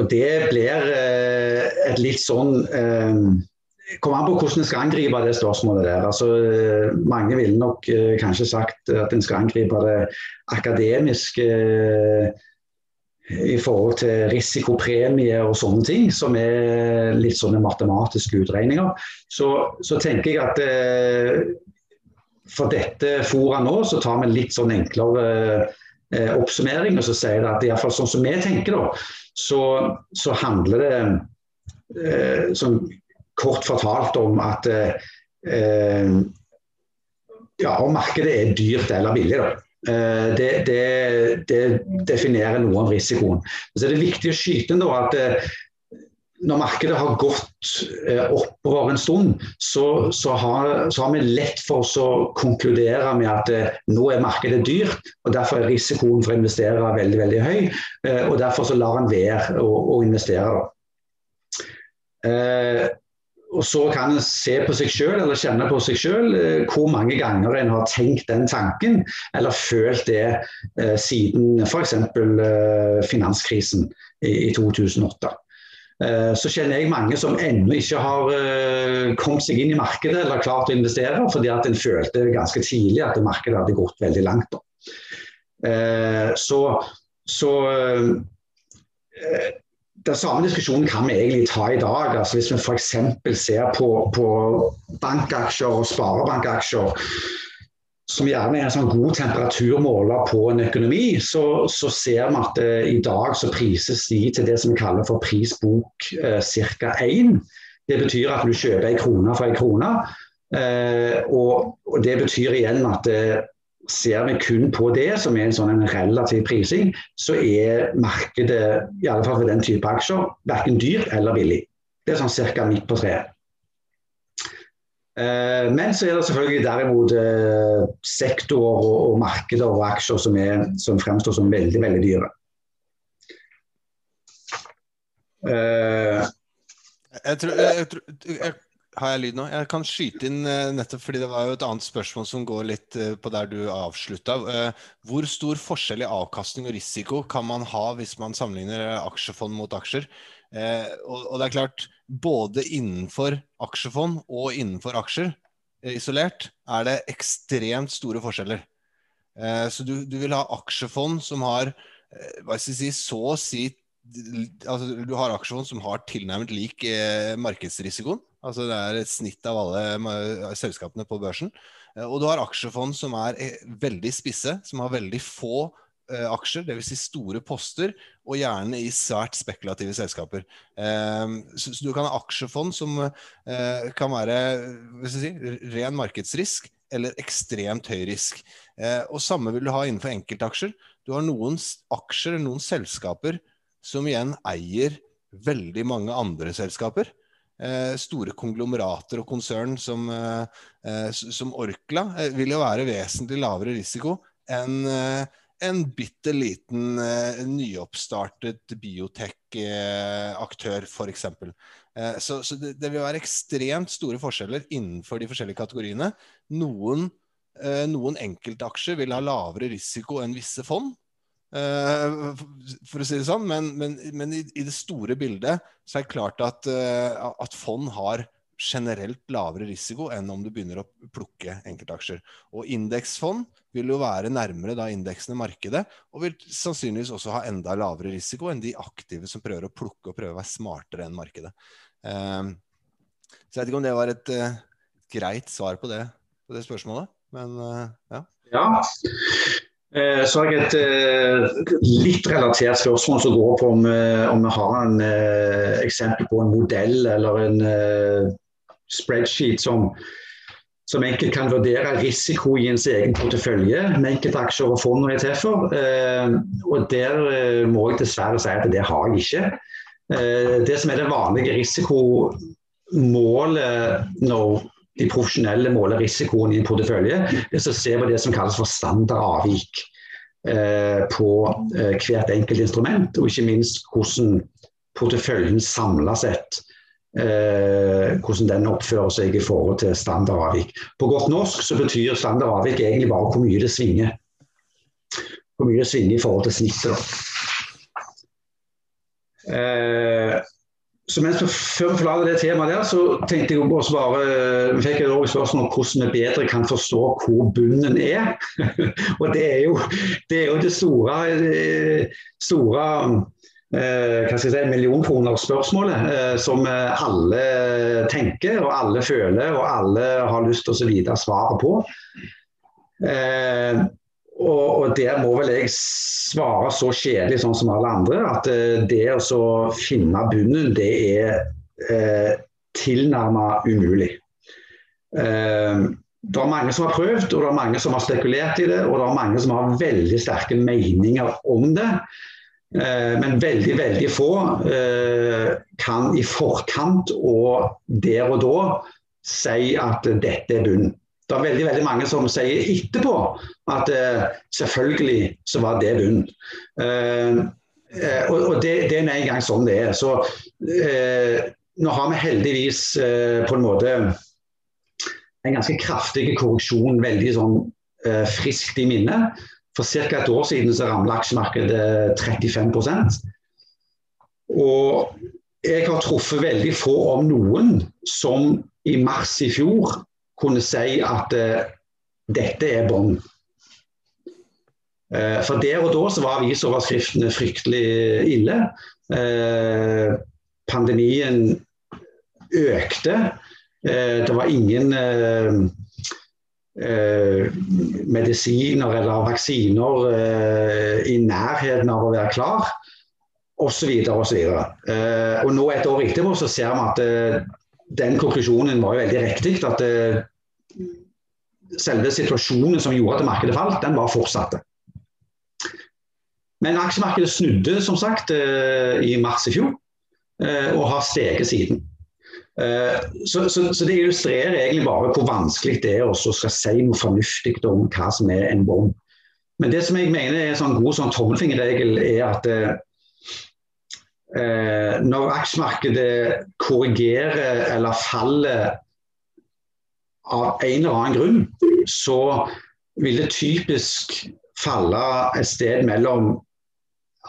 Og Det blir eh, et litt sånn Kommer an på hvordan en skal angripe det spørsmålet der. Altså, mange ville nok kanskje sagt at en skal angripe det akademiske i forhold til risikopremie og sånne ting, som er litt sånne matematiske utregninger, så, så tenker jeg at eh, for dette fora nå, så tar vi litt sånn enklere eh, oppsummering. Og så sier det at iallfall sånn som vi tenker, da, så, så handler det eh, sånn kort fortalt om at eh, ja, om markedet er dyrt eller billig. da. Eh, det, det, det, definerer noe av risikoen. Så er det viktig å skyte inn at eh, når markedet har gått eh, oppover en stund, så, så, har, så, har, vi lett for å konkludere med at nå er markedet dyrt, og derfor er risikoen for å investere veldig veldig høy. og Derfor så lar en være å, å investere. Og så kan en se på seg selv, eller kjenne på seg selv eh, hvor mange ganger en har tenkt den tanken, eller følt det eh, siden f.eks. Eh, finanskrisen i, i 2008. Eh, så kjenner jeg mange som ennå ikke har eh, kommet seg inn i markedet eller klart å investere, fordi at en følte ganske tidlig at markedet hadde gått veldig langt. Så, så den samme diskusjonen kan vi egentlig ta i dag. Altså hvis vi f.eks. ser på, på, bankaksjer og sparebankaksjer, som gjerne er en sånn god temperaturmåler på en økonomi, så, så ser vi at uh, i dag så prises de til det som vi kaller for prisbok eh, ca. 1. Det betyr at du kjøper en krone for en krone. Eh, og, og, det betyr igjen at uh, Ser vi kun på det, som er en sånn relativ prising, så er markedet, i alle fall for den type aksjer, verken dyr eller billig. Det er sånn ca. midt på treet. Eh, men så er det selvfølgelig derimot eh, sektorer og, markeder og aksjer som, er, som, fremstår som veldig, veldig dyre. Uh, jeg tror, jeg, jeg, har jeg lyd nå? Jeg kan skyte inn uh, nettopp fordi det var jo et annet spørsmål som går litt uh, på der du avslutta. Uh, hvor stor forskjell i avkastning og risiko kan man ha hvis man sammenligner aksjefond mot aksjer? Og, det er klart, både innenfor aksjefond og innenfor aksjer isolert er det ekstremt store forskjeller. så du, du, vil ha aksjefond som har hva skal jeg si, så å si altså, Du har aksjefond som har tilnærmet lik markedsrisikoen Altså det er et snitt av alle selskapene på børsen. Eh, og du har aksjefond som er eh, veldig spisse, som har veldig få eh, aksjer, dvs. Si store poster, og gjerne i svært spekulative selskaper. Så du kan ha aksjefond som kan være si, ren markedsrisk eller ekstremt høy risk. Og samme vil du ha innenfor enkeltaksjer. Du har noen aksjer, noen selskaper, som igjen eier veldig mange andre selskaper. Eh, store konglomerater og konsern som, eh, eh, som Orkla vil jo være vesentlig lavere risiko enn en bitte liten nyoppstartet biotek-aktør, f.eks. Så, så det, det, vil være ekstremt store forskjeller innenfor de forskjellige kategoriene. Noen, noen enkeltaksjer vil ha lavere risiko enn visse fond. Uh, for å si det sånn, men, men, men i, i, det store bildet så er det klart at, uh, at, fond har generelt lavere risiko enn om du begynner å plukke enkeltaksjer. Og indeksfond vil jo være nærmere da indeksene markedet, og vil sannsynligvis også ha enda lavere risiko enn de aktive som prøver å plukke og prøve å være smartere enn markedet. Uh, så jeg vet ikke om det var et greit svar på det, på det spørsmålet, men ja. ja. Eh, så har jeg et eh, litt relatert spørsmål som går på om, eh, om vi har en eksempel på en modell eller en spreadsheet som, som enkelt kan vurdere risiko i ens egen portefølje med enkeltaksjer og fond og ETF-er. Og der må jeg dessverre si at det har jeg ikke. Det som er det vanlige risikomålet når de profesjonelle måler risikoen i en portefølje, Så ser vi det som kalles for standardavvik på hvert enkelt instrument, og ikke minst hvordan porteføljen samla sett eh, hvordan den oppfører seg i forhold til standardavvik. På godt norsk så betyr standardavvik egentlig bare hvor mye det svinger. Hvor mye det svinger i forhold til snittet. Eh, så mens vi, forlater det temaet der, så tenkte jeg å svare vi fikk et spørsmål om hvordan vi bedre kan forstå hvor bunnen er. og Det er jo det, er jo det store, eh, store eh, hva skal jeg si, millionkronerspørsmålet eh, som eh, alle tenker og alle føler og alle har lyst til å vite svaret på. Eh, og, og, Der må vel jeg svare så kjedelig sånn som alle andre at eh, det å finne bunnen, det er eh, tilnærmet umulig. Eh, det er mange som har prøvd, og det er mange som har spekulert i det, og det er mange som har veldig sterke meninger om det. Eh, men veldig, veldig få eh, kan i forkant og der og da si at dette er bunn. Det er veldig veldig mange som sier etterpå at eh, selvfølgelig så var det bunn. Og det, det er en gang sånn det er. Så nå har vi heldigvis på en måte en ganske kraftig korreksjon veldig sånn friskt i minnet. For ca. et år siden så ramla aksjemarkedet 35% Og jeg har truffet veldig få om noen som i mars i fjor kunne si at uh, dette er bånd. Uh, for der og da så var avisoverskriftene fryktelig ille. Uh, pandemien økte. det var ingen medisiner eller vaksiner i nærheten av å være klar, osv. osv. Eh, og nå et år etterpå så ser vi at den konklusjonen var jo veldig riktig. At selve situasjonen som gjorde at markedet falt, den var fortsatt. Men aksjemarkedet snudde som sagt eh, i mars i fjor, og har steget siden. Eh, så, så, så, det illustrerer egentlig bare hvor vanskelig det er å si noe fornuftig om hva som er en bom. Men det som jeg mener er en sånn god sånn tommelfingerregel, er at eh, eh, når aksjemarkedet korrigerer eller faller av en eller annen grunn, så vil det typisk falle et sted mellom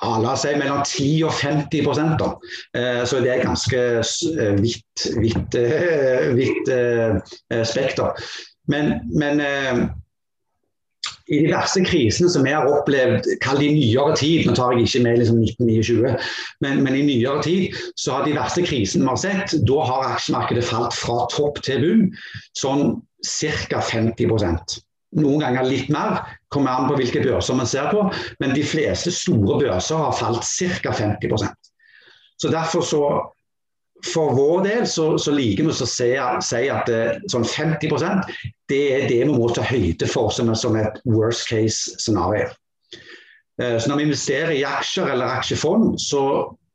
la oss si mellom 10 og 50 da. Eh, så det er ganske eh, vidt, eh, spekter. Men, men i de verste krisene som vi har opplevd, kall det i nyere tid, nå tar jeg ikke med liksom 1929, men, men, i nyere tid, så har de verste krisene vi har sett, da har aksjemarkedet falt fra topp til bunn sånn ca. 50% noen ganger litt mer, kommer an på hvilke børser man ser på. Men de fleste store børser har falt ca. 50% Så derfor så for vår del så, så liker vi å si, at eh, sånn 50% det er det vi må ta høyde for som, som et worst case scenario. Eh, så når vi investerer i aksjer eller aksjefond, så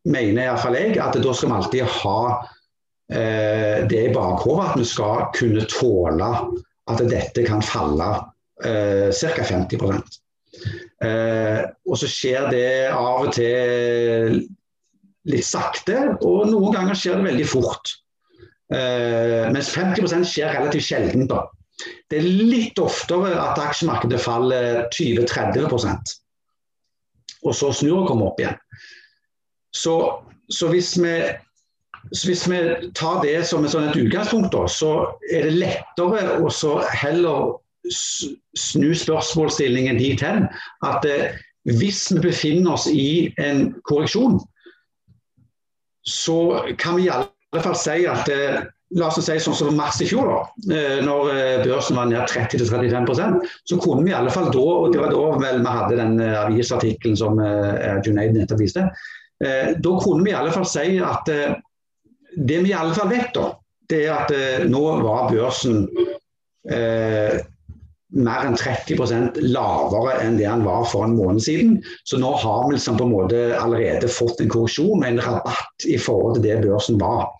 mener iallfall jeg at da skal vi alltid ha eh, det i bakhodet at vi skal kunne tåle at dette kan falle eh, ca. 50 eh, Og så skjer det av og til litt sakte, og noen ganger skjer det veldig fort. Eh, mens 50% skjer relativt sjelden. da. Det er litt oftere at aksjemarkedet faller 20-30% og så snur og kommer opp igjen. Så, så hvis vi så Hvis vi tar det som et, et utgangspunkt, da, så er det lettere å heller snu spørsmålsstillingen dit hen at eh, hvis vi befinner oss i en korreksjon, så kan vi i alle fall si at eh, La oss si sånn som mars i fjor, da, eh, når eh, børsen var ned 30-35% så kunne vi i alle fall da, og det var da vel vi hadde den avisartikkelen som Junaid nettopp viste, da kunne vi i alle fall si at det vi i alle fall vet, da, det er at nå var børsen eh, mer enn 30% lavere enn det han var for en måned siden. Så nå har vi liksom på en måte allerede fått en korreksjon en rabatt i forhold til det børsen var.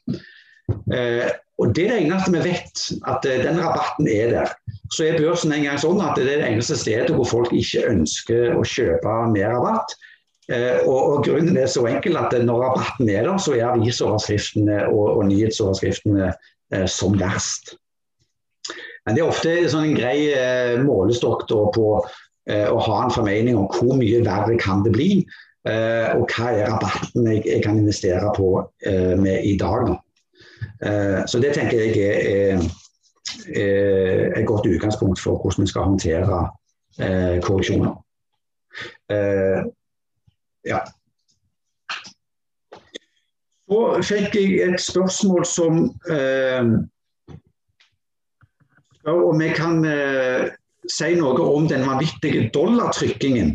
Eh, og Det er det eneste vi vet, at eh, den rabatten er der. Så er børsen en gang sånn at det er det eneste stedet hvor folk ikke ønsker å kjøpe mer rabatt. Eh, og, og, Grunnen er så enkel at når rabatten er der, så er avisoverskriftene og, og nyhetsoverskriftene eh, som verst. Men Det er ofte sånn en grei eh, målestokk på eh, å ha en formening om hvor mye verre kan det bli, eh, og hva er rabatten jeg, jeg kan investere på med i dag. Eh, så det tenker jeg er, et godt utgangspunkt for hvordan vi skal håndtere eh, korreksjoner. Eh, ja. Så fikk jeg et spørsmål som spør vi kan si noe om den vanvittige dollartrykkingen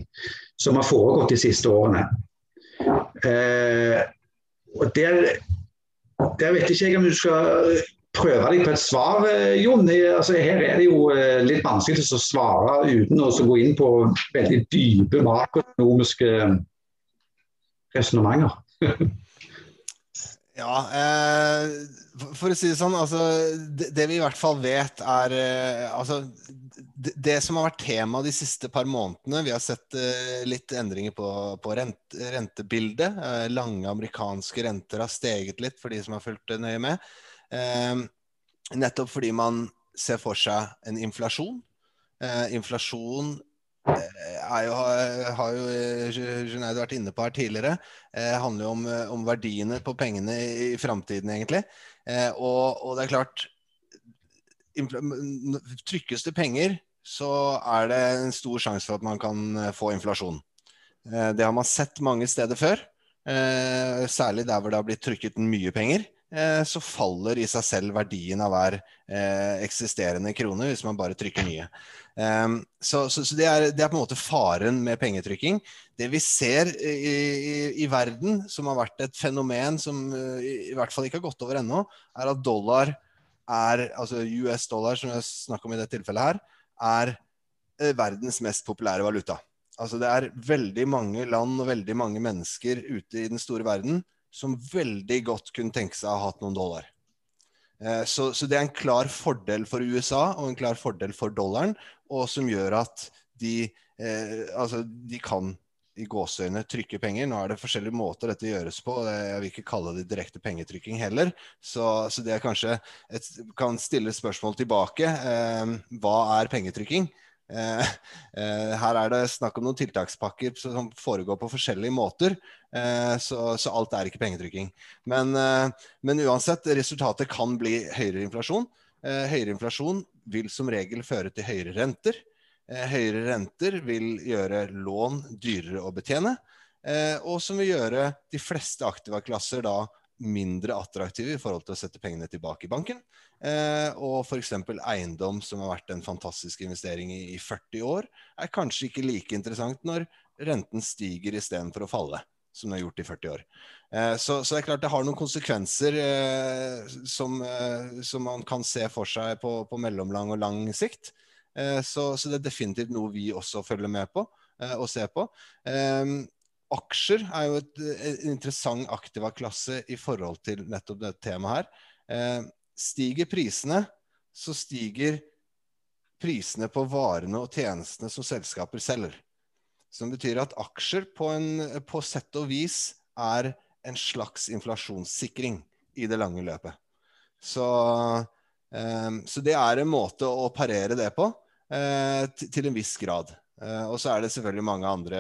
som har foregått de siste årene. og der der vet ikke jeg om du skal prøve deg på et svar, eh, Jon. Altså, her er det jo eh, litt vanskelig å svare uten å gå inn på veldig dype makroøkonomiske resonnementer. ja, eh, for å si det sånn, altså, det, det, vi i hvert fall vet, er eh, altså, det, det, som har vært tema de siste par månedene Vi har sett eh, litt endringer på, på rent, rentebildet. Eh, lange amerikanske renter har steget litt for de som har fulgt nøye med. Eh, nettopp fordi man ser for seg en inflasjon. Eh, inflasjon eh, jo, har jo Junaid vært inne på her tidligere. Eh, handler jo om, om, verdiene på pengene i, i framtiden, egentlig. Og, og, det er klart Trykkes det penger, så er det en stor sjanse for at man kan eh, få inflasjon. Eh, det har man sett mange steder før. Eh, særlig der hvor det har blitt trykket mye penger. Så faller i seg selv verdien av hver eksisterende krone hvis man bare trykker nye. Så, så, så det, er, det, er, på en måte faren med pengetrykking. Det vi ser i, i, i verden, som har vært et fenomen som i, i hvert fall ikke har gått over ennå, er at dollar er, altså US dollar, som jeg snakker om i dette tilfellet her, er eh, verdens mest populære valuta. Altså Det er veldig mange land og veldig mange mennesker ute i den store verden som veldig godt kunne tenke seg å ha hatt noen dollar. Eh, så, så, det er en klar fordel for USA og en klar fordel for dollaren, og som gjør at de, eh, altså de kan i gåseøyne trykke penger. Nå er det forskjellige måter dette gjøres på. og Jeg vil ikke kalle det direkte pengetrykking heller. Så, så det er kanskje et, kan stille spørsmål tilbake. Eh, hva er pengetrykking? Eh, eh, her er det snakk om noen tiltakspakker som foregår på forskjellige måter. Eh, så, så, alt er ikke pengetrykking. Men, men, uansett, resultatet kan bli høyere inflasjon. Høyere inflasjon vil som regel føre til høyere renter. Høyere renter vil gjøre lån dyrere å betjene, og som vil gjøre de fleste aktivaklasser da mindre attraktive i forhold til å sette pengene tilbake i banken. Eh, og f.eks. eiendom, som har vært en fantastisk investering i, 40 år, er kanskje ikke like interessant når renten stiger istedenfor å falle, som den har gjort i 40 år. så, så, det er klart det har noen konsekvenser som, som, man kan se for seg på, på mellomlang og lang sikt. Eh, så, så, det er definitivt noe vi også følger med på eh, og ser på. Aksjer er jo et, en interessant aktiva-klasse i forhold til nettopp dette temaet her. Eh, stiger prisene, så stiger prisene på varene og tjenestene som selskaper selger. Som betyr at aksjer på, en, på sett og vis er en slags inflasjonssikring i det lange løpet. Så eh, så det er en måte å parere det på, eh, til en viss grad. Eh, og så er det selvfølgelig mange andre,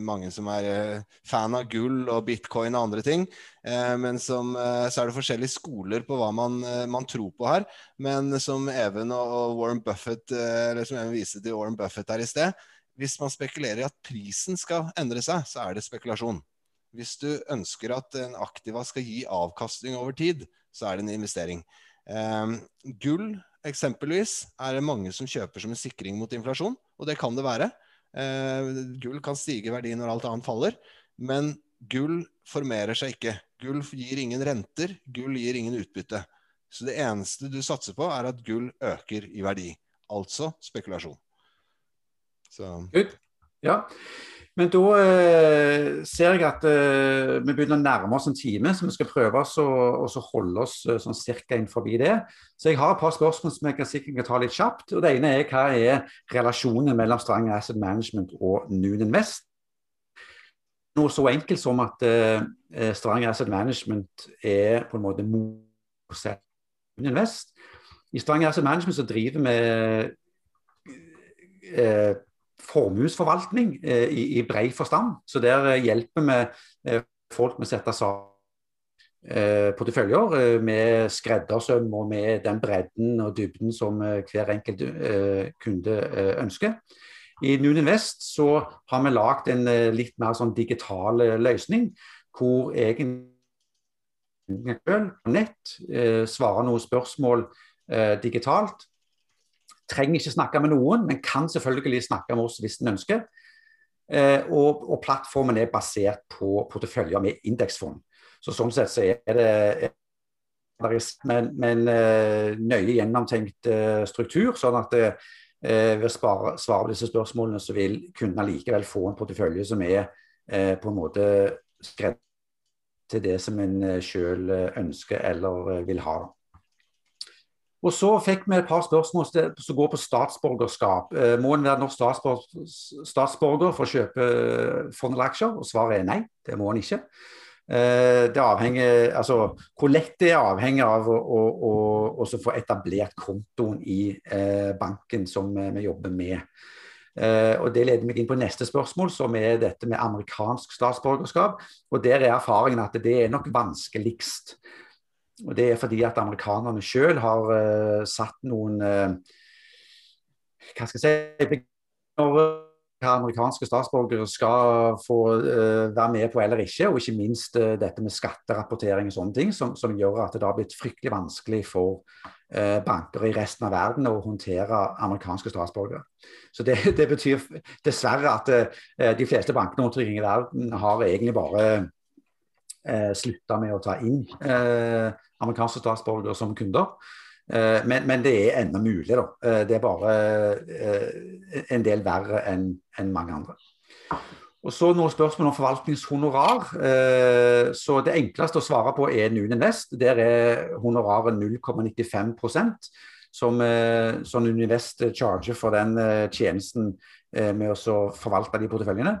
mange som er eh, fan av gull og bitcoin og andre ting. Men som, så er det forskjellige skoler på hva man, man, tror på her. Men som Even og Warren Buffett eller som Even viste til Warren Buffett her i sted, hvis man spekulerer i at prisen skal endre seg, så er det spekulasjon. Hvis du ønsker at en aktiva skal gi avkastning over tid, så er det en investering. Eh, gull eksempelvis er det mange som kjøper som en sikring mot inflasjon, og det kan det være. Eh, gull kan stige i verdi når alt annet faller, men gull formerer seg ikke. Gull gir ingen renter, gull gir ingen utbytte. Så det eneste du satser på, er at gull øker i verdi. Altså spekulasjon. Så. Ja. Men da eh, ser jeg at uh, vi begynner å nærme oss en time, så vi skal prøve å holde oss uh, sånn cirka innenfor det. Så jeg har et par spørsmål som jeg kan sikkert kan ta litt kjapt. og Det ene er hva er relasjonen mellom Strang Asset Management og Noon Invest? Noe så enkelt som at uh, Strang Asset Management er på en måte motsatt Noon Invest. I Strang Asset Management så driver vi formuesforvaltning eh, i, i bred forstand. Så der eh, hjelper vi eh, folk med å sette sammen porteføljer med skreddersøm og med den bredden og dybden som hver enkelt kunde ønsker. I Noon Invest så har vi lagd en litt mer sånn digital løsning, hvor egentlig nett svarer noen spørsmål digitalt trenger ikke snakke med noen, men kan selvfølgelig snakke med oss hvis en ønsker. Eh, og, og, plattformen er basert på porteføljer med indeksfond. Så Sånn sett så er det men, men uh, nøye gjennomtenkt uh, struktur. sånn at eh, ved å svare, på disse spørsmålene, så vil kunden likevel få en portefølje som er på en måte skrevet til det som en sjøl ønsker eller vil ha. Og så fikk vi et par spørsmål som går på statsborgerskap. Eh, må en være norsk statsborger for å kjøpe eh, fond eller aksjer? Og svaret er nei, det må en ikke. Eh, det avhenger, altså, hvor lett det er avhengig av å, å, å få etablert kontoen i banken som vi jobber med. og Det leder meg inn på neste spørsmål, som er dette med amerikansk statsborgerskap. og Der er erfaringen at det er nok vanskeligst. Og Det er fordi at amerikanerne sjøl har uh, satt noen uh, Hva skal jeg si hva amerikanske statsborgere skal få uh, være med på eller ikke. Og ikke minst dette med skatterapportering og sånne ting, som, som, gjør at det har blitt fryktelig vanskelig for banker i resten av verden å håndtere amerikanske statsborgere. Så det, det betyr dessverre at de fleste bankene rundt i verden har egentlig bare eh, slutta med å ta inn eh, amerikanske statsborgere som kunder. Eh, men, men, det er ennå mulig, da. Eh, det er bare eh, en del verre enn en mange andre. Og så noen spørsmål om forvaltningshonorar. Eh, så Det enkleste å svare på er Nune Vest. Der er honoraret 0,95% som, som Univest charger for den tjenesten med å forvalte de porteføljene.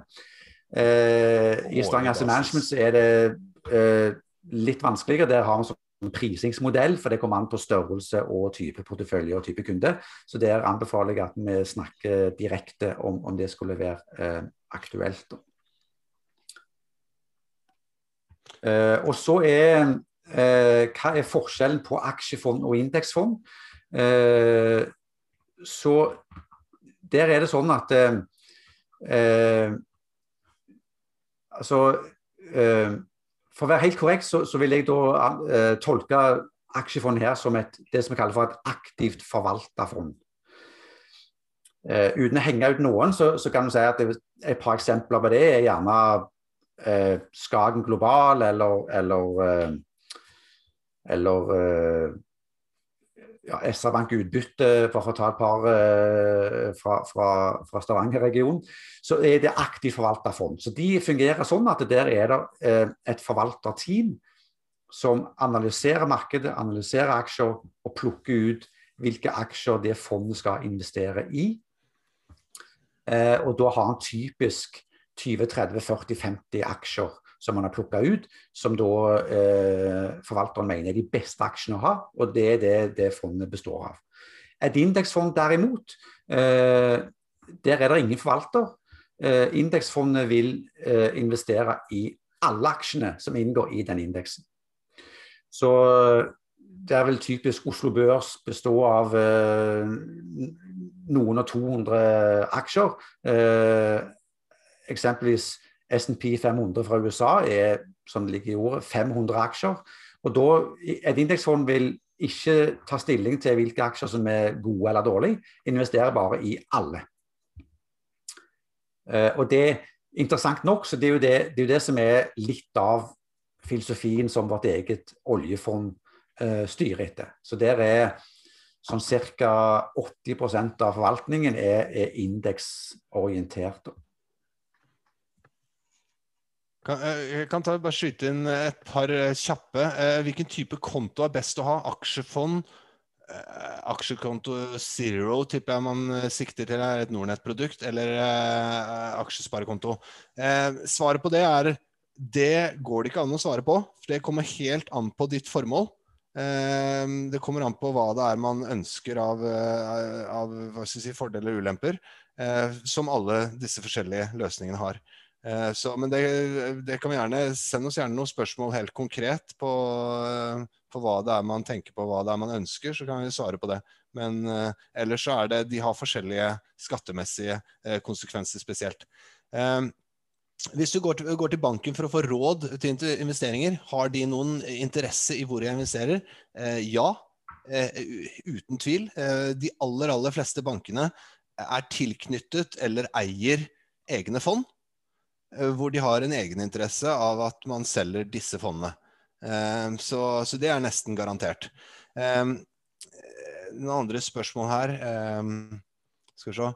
I Stang Asset Management så er det eh, litt vanskeligere. Der har vi en sånn prisingsmodell, for det kommer an på størrelse og type portefølje og type kunde. Så der anbefaler jeg at vi snakker direkte om, om det skulle være eh, aktuelt. Eh, og så er eh, Hva er forskjellen på aksjefond og indeksfond? Eh, så der er det sånn at eh, altså for å være helt korrekt, så, så vil jeg da uh, tolke aksjefondet her som et, det som vi kaller for et aktivt forvalta fond. Uh, uten å henge ut noen, så, så kan vi si at det, et par eksempler på det er gjerne uh, Skagen Global eller, eller, eller ja, SR-Bank utbytte, for å ta et par eh, fra, fra, fra Stavanger-regionen, så er det aktivt forvalta fond. Så De fungerer sånn at der er det eh, et forvalterteam som analyserer markedet, analyserer aksjer og plukker ut hvilke aksjer det fondet skal investere i. Eh, og da har han typisk 20-30-40-50 aksjer som man har plukka ut, som da eh, forvalteren mener er de beste aksjene å ha. Og det er det det fondet består av. Et indeksfond derimot, eh, der er det ingen forvalter. Eh, indeksfondet vil eh, investere i alle aksjene som inngår i den indeksen. Så der vil typisk Oslo Børs bestå av eh, noen og 200 aksjer. Eh, eksempelvis SMP 500 fra USA er som det ligger i ordet, 500 aksjer. Og da, Et indeksfond vil ikke ta stilling til hvilke aksjer som er gode eller dårlige, investerer bare i alle. Uh, og det Interessant nok, så det er, jo det, det er jo det som er litt av filosofien som vårt eget oljefond uh, styrer etter. Så der er sånn ca. 80% av forvaltningen er, er indeksorientert. Kan, eh, jeg kan ta, bare skyte inn et par eh, kjappe. Eh, hvilken type konto er best å ha? Aksjefond? Aksjekonto zero tipper jeg man sikter til er et Nordnett-produkt, eller aksjesparekonto. Svaret på det er det går det ikke an å svare på. for Det kommer helt an på ditt formål. Det kommer an på hva det er man ønsker av, av si, fordeler og ulemper, som alle disse forskjellige løsningene har. Eh, så, men det, det, kan vi gjerne Send oss gjerne noen spørsmål helt konkret på, eh, på, hva det er man tenker på, hva det er man ønsker, så kan vi svare på det. Men uh, ellers så er det De har forskjellige skattemessige konsekvenser spesielt. Hvis du går til, går til, banken for å få råd til investeringer, har de noen interesse i hvor jeg investerer? ja, uten tvil. de aller, aller fleste bankene er tilknyttet eller eier egne fond. Eh, hvor de har en egeninteresse av at man selger disse fondene. Eh, så, så det er nesten garantert. Eh, noen andre spørsmål her Skal vi se.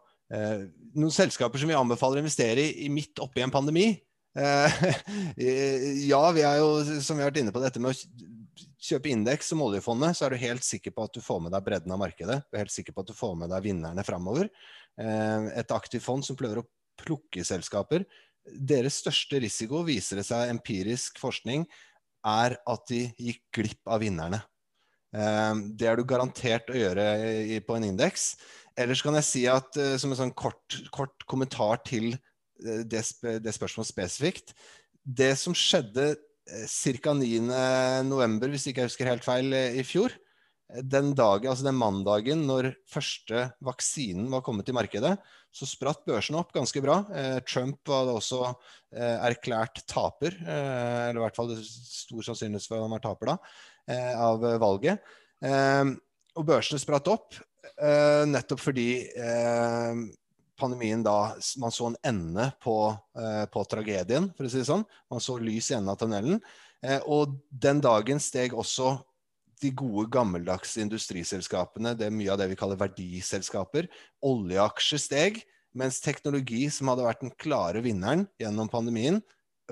Noen selskaper som vi anbefaler å investere i, midt oppi en pandemi? Ja, vi er jo, som vi har vært inne på, dette med å kjøpe indeks som oljefondet, så er du helt sikker på at du får med deg bredden av markedet. Du er helt sikker på at du får med deg vinnerne framover. Et aktivt fond som prøver å plukke selskaper deres største risiko, viser det seg empirisk forskning, er at de gikk glipp av vinnerne. Ehm, det er du garantert å gjøre på en indeks. Ellers kan jeg si at eh, som en sånn kort, kort kommentar til eh, det, det, spørsmålet spesifikt Det som skjedde eh, ca. 9.11., hvis ikke jeg husker helt feil, i fjor, den dagen, altså den mandagen når første vaksinen var kommet i markedet, så spratt børsene opp ganske bra. Eh, Trump var også eh, erklært taper, eh, eller i hvert fall stor sannsynlighet for at han var taper da, eh, av valget. Eh, og børsene spratt opp eh, nettopp fordi pandemien da Man så en ende på, på, tragedien, for å si det sånn. Man så lys i enden av tunnelen. og den dagen steg også de gode, gammeldagse industriselskapene, det er mye av det vi kaller verdiselskaper. Oljeaksjer steg, mens teknologi, som hadde vært den klare vinneren gjennom pandemien,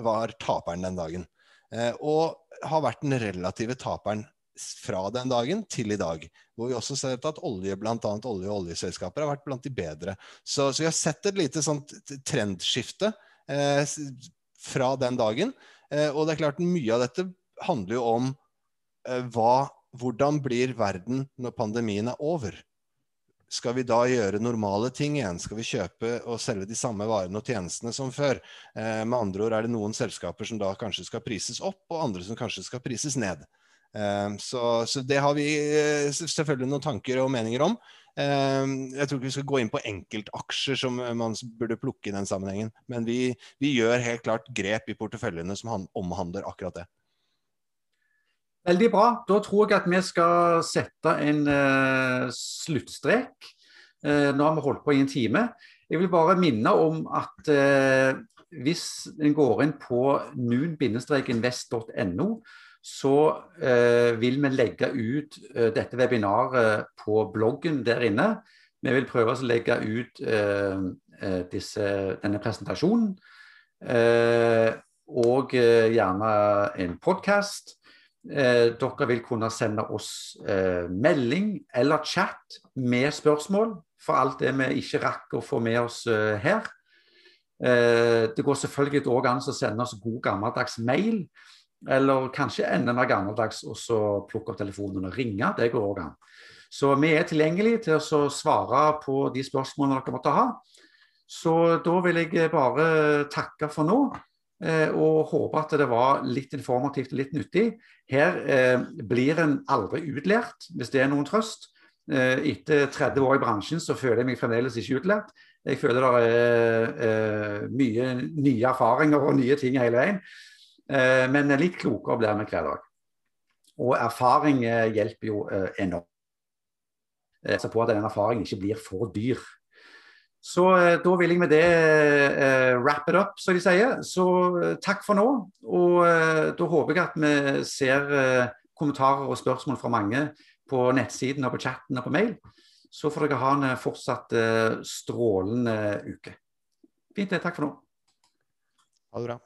var taperen den dagen. Eh, og har vært den relative taperen fra den dagen til i dag. Hvor vi også ser at olje, bl.a. olje- og oljeselskaper har vært blant de bedre. Så, så vi har sett et lite sånt trendskifte eh, fra den dagen. Eh, og det er klart mye av dette handler jo om hva, hvordan blir verden når pandemien er over? Skal vi da gjøre normale ting igjen? Skal vi kjøpe og selge de samme varene og tjenestene som før? Eh, med andre ord er det noen selskaper som da kanskje skal prises opp, og andre som kanskje skal prises ned. Eh, så, så, det har vi eh, selvfølgelig noen tanker og meninger om. Eh, jeg tror ikke vi skal gå inn på enkeltaksjer som man burde plukke i den sammenhengen. Men vi, vi gjør helt klart grep i porteføljene som omhandler akkurat det. Veldig bra. Da tror jeg at vi skal sette en uh, sluttstrek. Uh, nå har vi holdt på i en time. Jeg vil bare minne om at uh, hvis en går inn på nun-invest.no, så vil vi legge ut dette webinaret på bloggen der inne. Vi vil prøve å legge ut disse, denne presentasjonen. og gjerne en podkast. Eh, dere vil kunne sende oss eh, melding eller chat med spørsmål for alt det vi ikke rakk å få med oss eh, her. Eh, det går selvfølgelig òg an å sende oss god gammeldags mail, eller kanskje enda mer gammeldags og så plukke opp telefonen og ringe. Det går òg an. Så vi er tilgjengelige til å svare på de spørsmålene dere måtte ha. Så da vil jeg bare takke for nå. Eh, og håper at det var litt informativt og litt nyttig. Her eh, blir en aldri utlært, hvis det er noen trøst. Eh, etter 30 år i bransjen så føler jeg meg fremdeles ikke utlært. Jeg føler det er eh, mye nye erfaringer og nye ting hele veien. Eh, men litt klokere blir vi hver dag. Og erfaring eh, hjelper jo enormt. Så på at den erfaringen ikke blir for dyr. Så eh, da vil jeg med det eh, wrap it up, som de sier. Så eh, takk for nå. Og eh, da håper jeg at vi ser eh, kommentarer og spørsmål fra mange på nettsiden og på chatten og på mail. Så får dere ha en eh, fortsatt strålende uke. Fint det. Takk for nå. Ha det bra.